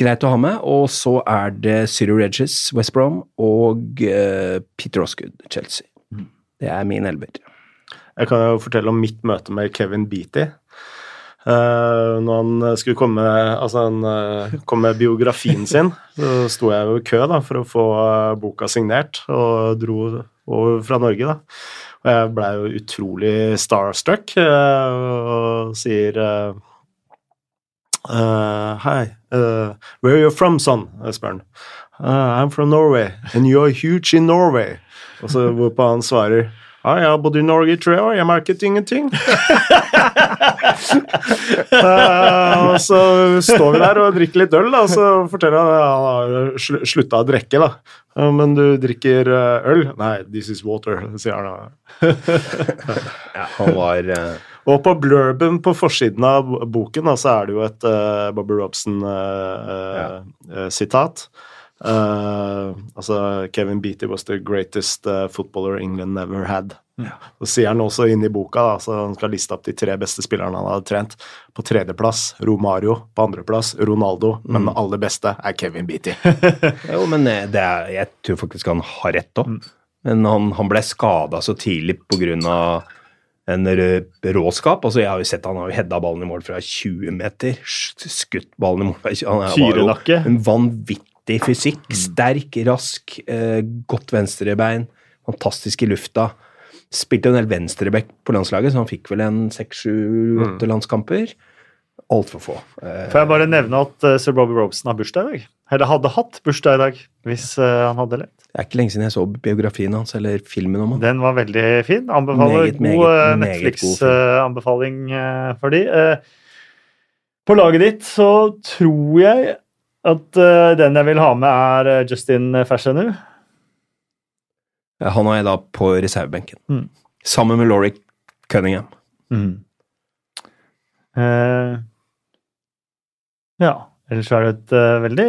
[SPEAKER 3] greit å ha med. Og så er det Cyril Regis, West Brom, og Peter Osgood, Chelsea. Det er min elver.
[SPEAKER 2] Jeg kan jo fortelle om mitt møte med Kevin Beatty. Uh, når han skulle komme, altså han, uh, kom med biografien sin, så sto jeg jo i kø da, for å få uh, boka signert, og dro over fra Norge. da. Og jeg blei jo utrolig starstruck og sier Hei, where are you from, son? Spør han. «Uh, I'm from Norway, and you're huge in Norway. Og så hvorpå han svarer ja, jeg har bodd i Norge i tre år, jeg merket ingenting. uh, og så står vi der og drikker litt øl, da, og så forteller han at han har sl slutta å drikke. da. «Ja, Men du drikker eh, øl? Nei, this is water, sier han. da.
[SPEAKER 3] Ja, han var eh,
[SPEAKER 2] Og på blurben på forsiden av boken da, så er det jo et Bobby Robson-sitat. Altså Kevin Beatty was the greatest uh, footballer England never had. Så sier han også inne i boka, da, så han skal liste opp de tre beste spillerne han hadde trent. På tredjeplass Romario, på andreplass Ronaldo, men den aller beste er Kevin Beatty.
[SPEAKER 3] Jo, men eh, det er, jeg tror faktisk han har rett òg. Men han, han ble skada så tidlig pga. en råskap. Altså, jeg har jo sett han har jo hedda ballen i mål fra 20 meter. sk- Skutt ballen i mål fra 20 Han er- jo en vanvittig fysikk. Sterk, rask, eh, godt venstrebein. Fantastisk i lufta. Spilte en del venstreback på landslaget, så han fikk vel en seks, sju, åtte landskamper. Altfor få. Eh,
[SPEAKER 1] Får jeg bare nevne at uh, sir Bobby Robson har bursdag i dag? Eller hadde hatt bursdag i dag, hvis uh, han hadde levd.
[SPEAKER 3] det er ikke lenge siden jeg så biografien hans, eller filmen om han.
[SPEAKER 1] Den var veldig fin. Anbefaler
[SPEAKER 3] Meget,
[SPEAKER 1] god eh. Netflix-anbefaling uh, for de. På laget ditt så tror jeg at uh, den jeg vil ha med, er eh, Justin Fashanu.
[SPEAKER 3] Han har jeg da på reservebenken.
[SPEAKER 1] Mm.
[SPEAKER 3] Sammen med Laurie Cunningham.
[SPEAKER 1] Eh, ja. Ellers er det et uh, veldig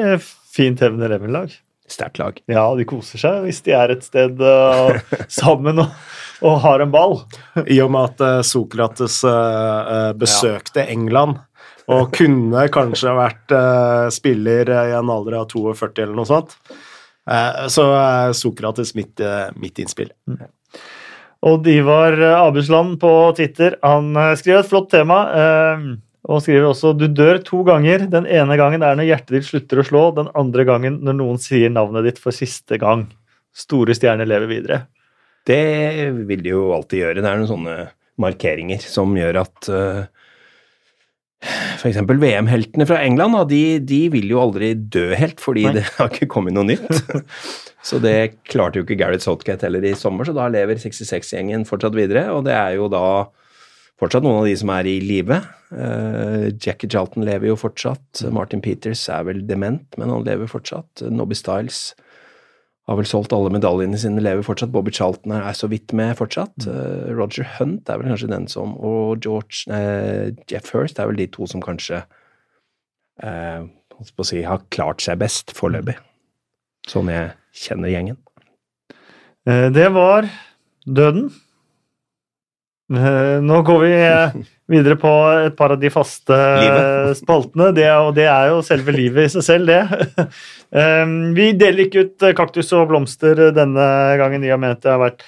[SPEAKER 1] fint Heaven Eleven-lag.
[SPEAKER 3] Sterkt lag.
[SPEAKER 1] Ja, de koser seg hvis de er et sted uh, sammen og, og har en ball.
[SPEAKER 2] I og med at Sokrates besøkte England og kunne kanskje vært eh, spiller eh, i en alder av 42 eller noe sånt, eh, så er Sokrates mitt, eh, mitt innspill.
[SPEAKER 1] Odd Ivar Abusland på Twitter han eh, skriver et flott tema. eh, Og skriver også du dør to ganger. Den ene gangen er når hjertet ditt slutter å slå. Den andre gangen når noen sier navnet ditt for siste gang. Store stjerner lever videre.
[SPEAKER 3] Det vil de jo alltid gjøre. Det er noen sånne markeringer som gjør at uh, F.eks. VM-heltene fra England, de, de vil jo aldri dø helt, fordi
[SPEAKER 1] Nei.
[SPEAKER 3] det har ikke kommet noe nytt. så det klarte jo ikke Gareth Southgate heller i sommer, så da lever 66-gjengen fortsatt videre. Og det er jo da fortsatt noen av de som er i live. Uh, Jackie Charlton lever jo fortsatt. Martin Peters er vel dement, men han lever fortsatt. Nobby Styles har vel solgt alle medaljene sine, lever fortsatt. Bobby Charlton er, er så vidt med fortsatt. Uh, Roger Hunt er vel kanskje den som Og George uh, Jeff Hurst er vel de to som kanskje uh, på å si, har klart seg best foreløpig. Sånn jeg kjenner gjengen.
[SPEAKER 1] Eh, Det var døden. Eh, Nå går vi eh, videre på et par av de faste
[SPEAKER 3] Livet.
[SPEAKER 1] spaltene. Det, og det er jo selve livet i seg selv, det. Eh, Vi deler ikke ut eh, kaktus og blomster denne gangen, i og med at det har vært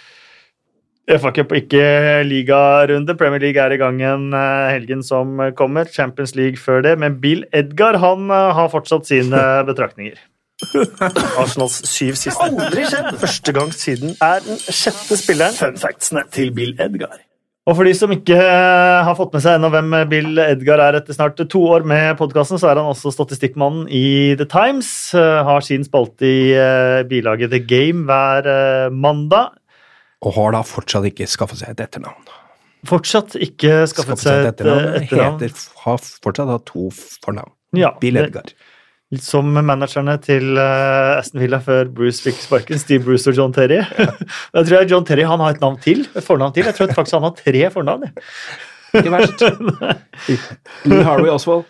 [SPEAKER 1] FA Cup og ikke ligarunde. Premier League er i gang igjen eh, helgen som kommer. Champions League før det. Men Bill Edgar han eh, har fortsatt sine betraktninger. Arsenals syv siste. Aldri skjedd! Første gang siden er den sjette spilleren. Fun factsene til Bill Edgar. Og for de som ikke har fått med seg ennå hvem Bill Edgar er etter snart to år med podkasten, så er han også statistikkmannen i The Times. eh, Har sin spalte i eh, bilaget The Game hver eh, mandag.
[SPEAKER 3] Og har da fortsatt ikke skaffet seg et etternavn.
[SPEAKER 1] Fortsatt ikke skaffet seg et etternavn. etternavn.
[SPEAKER 3] Heter, har fortsatt hatt to fornavn.
[SPEAKER 1] Ja,
[SPEAKER 3] Bill
[SPEAKER 1] det-
[SPEAKER 3] Edgar.
[SPEAKER 1] Som managerne til eh, Aston Villa før Bruce fikk sparken, Steve Bruce og John Terry. jeg tror jeg John Terry han har et navn til, et fornavn til. Jeg tror faktisk han har tre fornavn.
[SPEAKER 3] Ikke verst. Lee Harvey Oswald.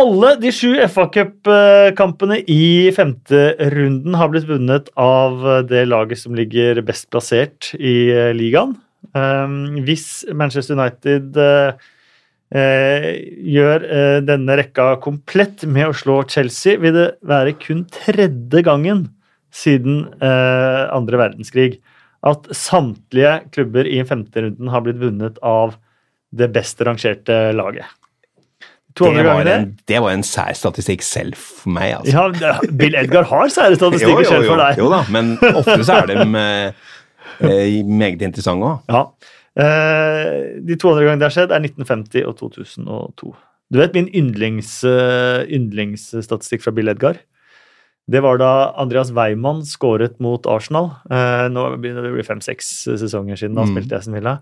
[SPEAKER 1] Alle de sju FA Cup-kampene i femterunden har blitt vunnet av det laget som ligger best plassert i eh, ligaen. Um, hvis Manchester United eh, gjør eh, denne rekka komplett med å slå Chelsea, vil det være kun tredje gangen siden eh, andre verdenskrig at samtlige klubber i femterunden har blitt vunnet av det best rangerte laget.
[SPEAKER 3] Det var, en, det var en sær statistikk selv for meg, altså.
[SPEAKER 1] ja, Bill Edgar har sære statistikker selv for deg.
[SPEAKER 3] jo da, men ofte så er de eh, eh, meget interessante òg.
[SPEAKER 1] Ja. Eh, de to andre gangene det har skjedd, er 1950 og 2002. Du vet min yndlings, eh, yndlingsstatistikk fra Bill Edgar? Det var da Andreas Weimann skåret mot Arsenal. Eh, nå begynner det å bli fem-seks sesonger siden han
[SPEAKER 3] Mm.
[SPEAKER 1] spilte i Aston Villa.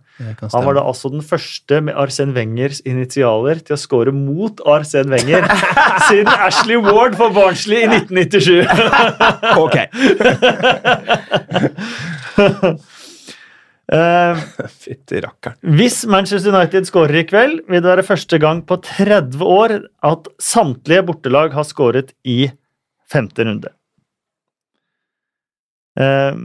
[SPEAKER 1] Han var da altså den første med Arsène Wengers initialer til å skåre mot Arsène Wenger siden Ashley Ward for Barnsley i 1997.
[SPEAKER 3] Ok.
[SPEAKER 1] Eh,
[SPEAKER 3] Fytti rakkeren.
[SPEAKER 1] Hvis Manchester United skårer i kveld, vil det være første gang på 30 år at samtlige bortelag har skåret i femte runde. Uh,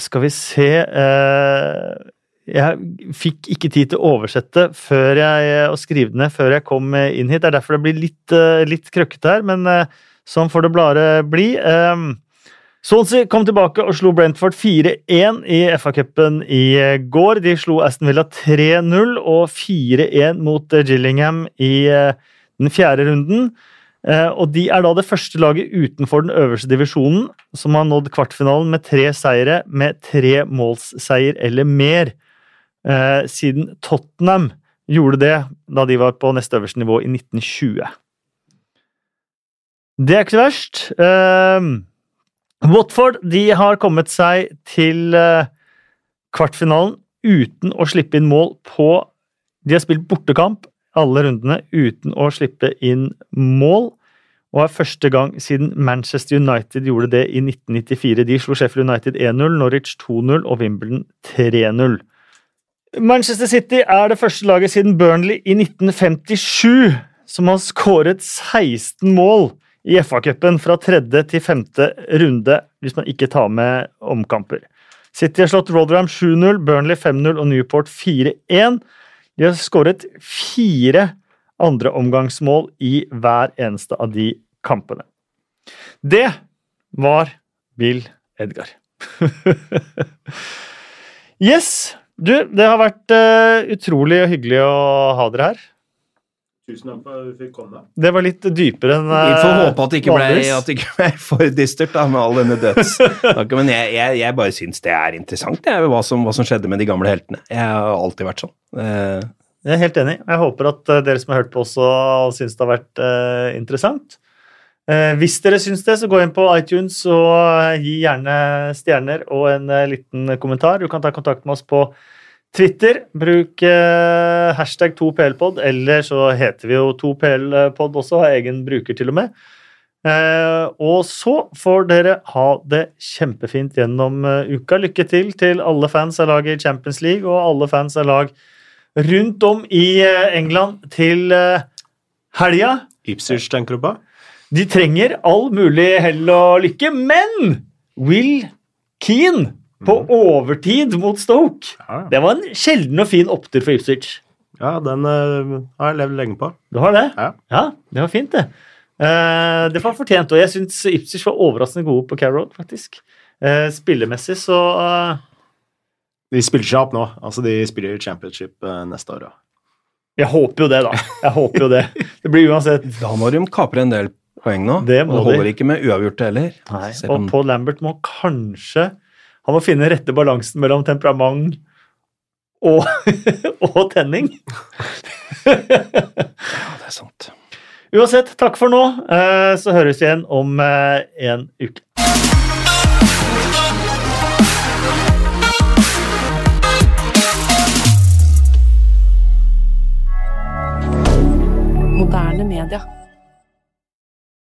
[SPEAKER 1] skal vi se uh, Jeg fikk ikke tid til å oversette før jeg, og skrive det ned før jeg kom inn hit. Det er derfor det blir litt, litt krøkkete her, men sånn får det bare bli. Eh, Swansea kom tilbake og slo Brentford 4-1 i FA-cupen i går. De slo Aston Villa 3-0 og 4-1 mot eh, Gillingham i eh, den fjerde runden. Eh, Og de er da det første laget utenfor den øverste divisjonen som har nådd kvartfinalen med tre seire med tre målsseier eller mer, siden Tottenham gjorde det da de var på neste øverste nivå i 1920. Det er ikke verst. Watford de har kommet seg til eh, kvartfinalen uten å slippe inn mål på De har spilt bortekamp alle rundene uten å slippe inn mål. Og er første gang siden Manchester United gjorde det i 1994. De slo Sheffield United 1-0, Norwich 2-0 og Wimbledon 3-0. Manchester City er det første laget siden Burnley i 1957 som har skåret 16 mål i FA-cupen fra tredje til femte runde, hvis man ikke tar med omkamper. City har slått Rotherham 7-0, Burnley 5-0 og Newport 4-1. De har skåret fire andreomgangsmål i hver eneste av de kampene. Det var Bill Edgar. yes! Du, det har vært uh, utrolig hyggelig å ha dere her.
[SPEAKER 2] Tusen takk for at du fikk komme.
[SPEAKER 1] Det var litt dypere enn
[SPEAKER 3] Vi får
[SPEAKER 1] eh,
[SPEAKER 3] håpe at det ikke ble, at det ikke ble for dystert da, med all denne dødssnakken. Men jeg, jeg, jeg bare syns det er interessant, jeg, hva, som, hva som skjedde med de gamle heltene. Jeg har alltid vært sånn. Eh,
[SPEAKER 1] Jeg er helt enig. Jeg håper at eh, dere som har hørt på også syns det har vært eh, interessant. Eh, hvis dere syns det, så gå inn på iTunes og gi gjerne stjerner og en liten kommentar. Du kan ta kontakt med oss på Twitter. Bruk eh, hashtag 2plpod, eller så heter vi jo 2plpod også, har egen bruker til og med. Eh, og så får dere ha det kjempefint gjennom eh, uka. Lykke til til alle fans av laget i Champions League og alle fans av lag rundt om i eh, England til eh, helga.
[SPEAKER 2] Ipswich, tenker du på?
[SPEAKER 1] De trenger all mulig hell og lykke, men Will Keane på overtid mot Stoke.
[SPEAKER 2] Ja,
[SPEAKER 1] Det var en sjelden og fin opptur for Ipswich.
[SPEAKER 2] ja den uh, har jeg levd lenge på.
[SPEAKER 1] Du har det?
[SPEAKER 2] Ja.
[SPEAKER 1] det var fint, det. Uh, det var fortjent, og jeg syns Ipswich var overraskende gode på Carrow, faktisk. Uh, spillemessig så
[SPEAKER 2] De spiller seg opp nå. Altså, de spiller championship neste år. Ja.
[SPEAKER 1] Jeg håper jo det, da. Jeg håper jo det. Det blir uansett
[SPEAKER 3] da må de kapre en del poeng nå.
[SPEAKER 1] Det må
[SPEAKER 3] og det holder
[SPEAKER 1] de.
[SPEAKER 3] ikke med uavgjorte heller.
[SPEAKER 1] Nei, og
[SPEAKER 3] om-
[SPEAKER 1] Paul Lambert må kanskje Han må finne rette balansen mellom temperament og, og tenning.
[SPEAKER 3] Ja, det er sant.
[SPEAKER 1] Uansett, takk for nå. Eh, Så høres vi igjen om eh, en uke.
[SPEAKER 4] Moderne media.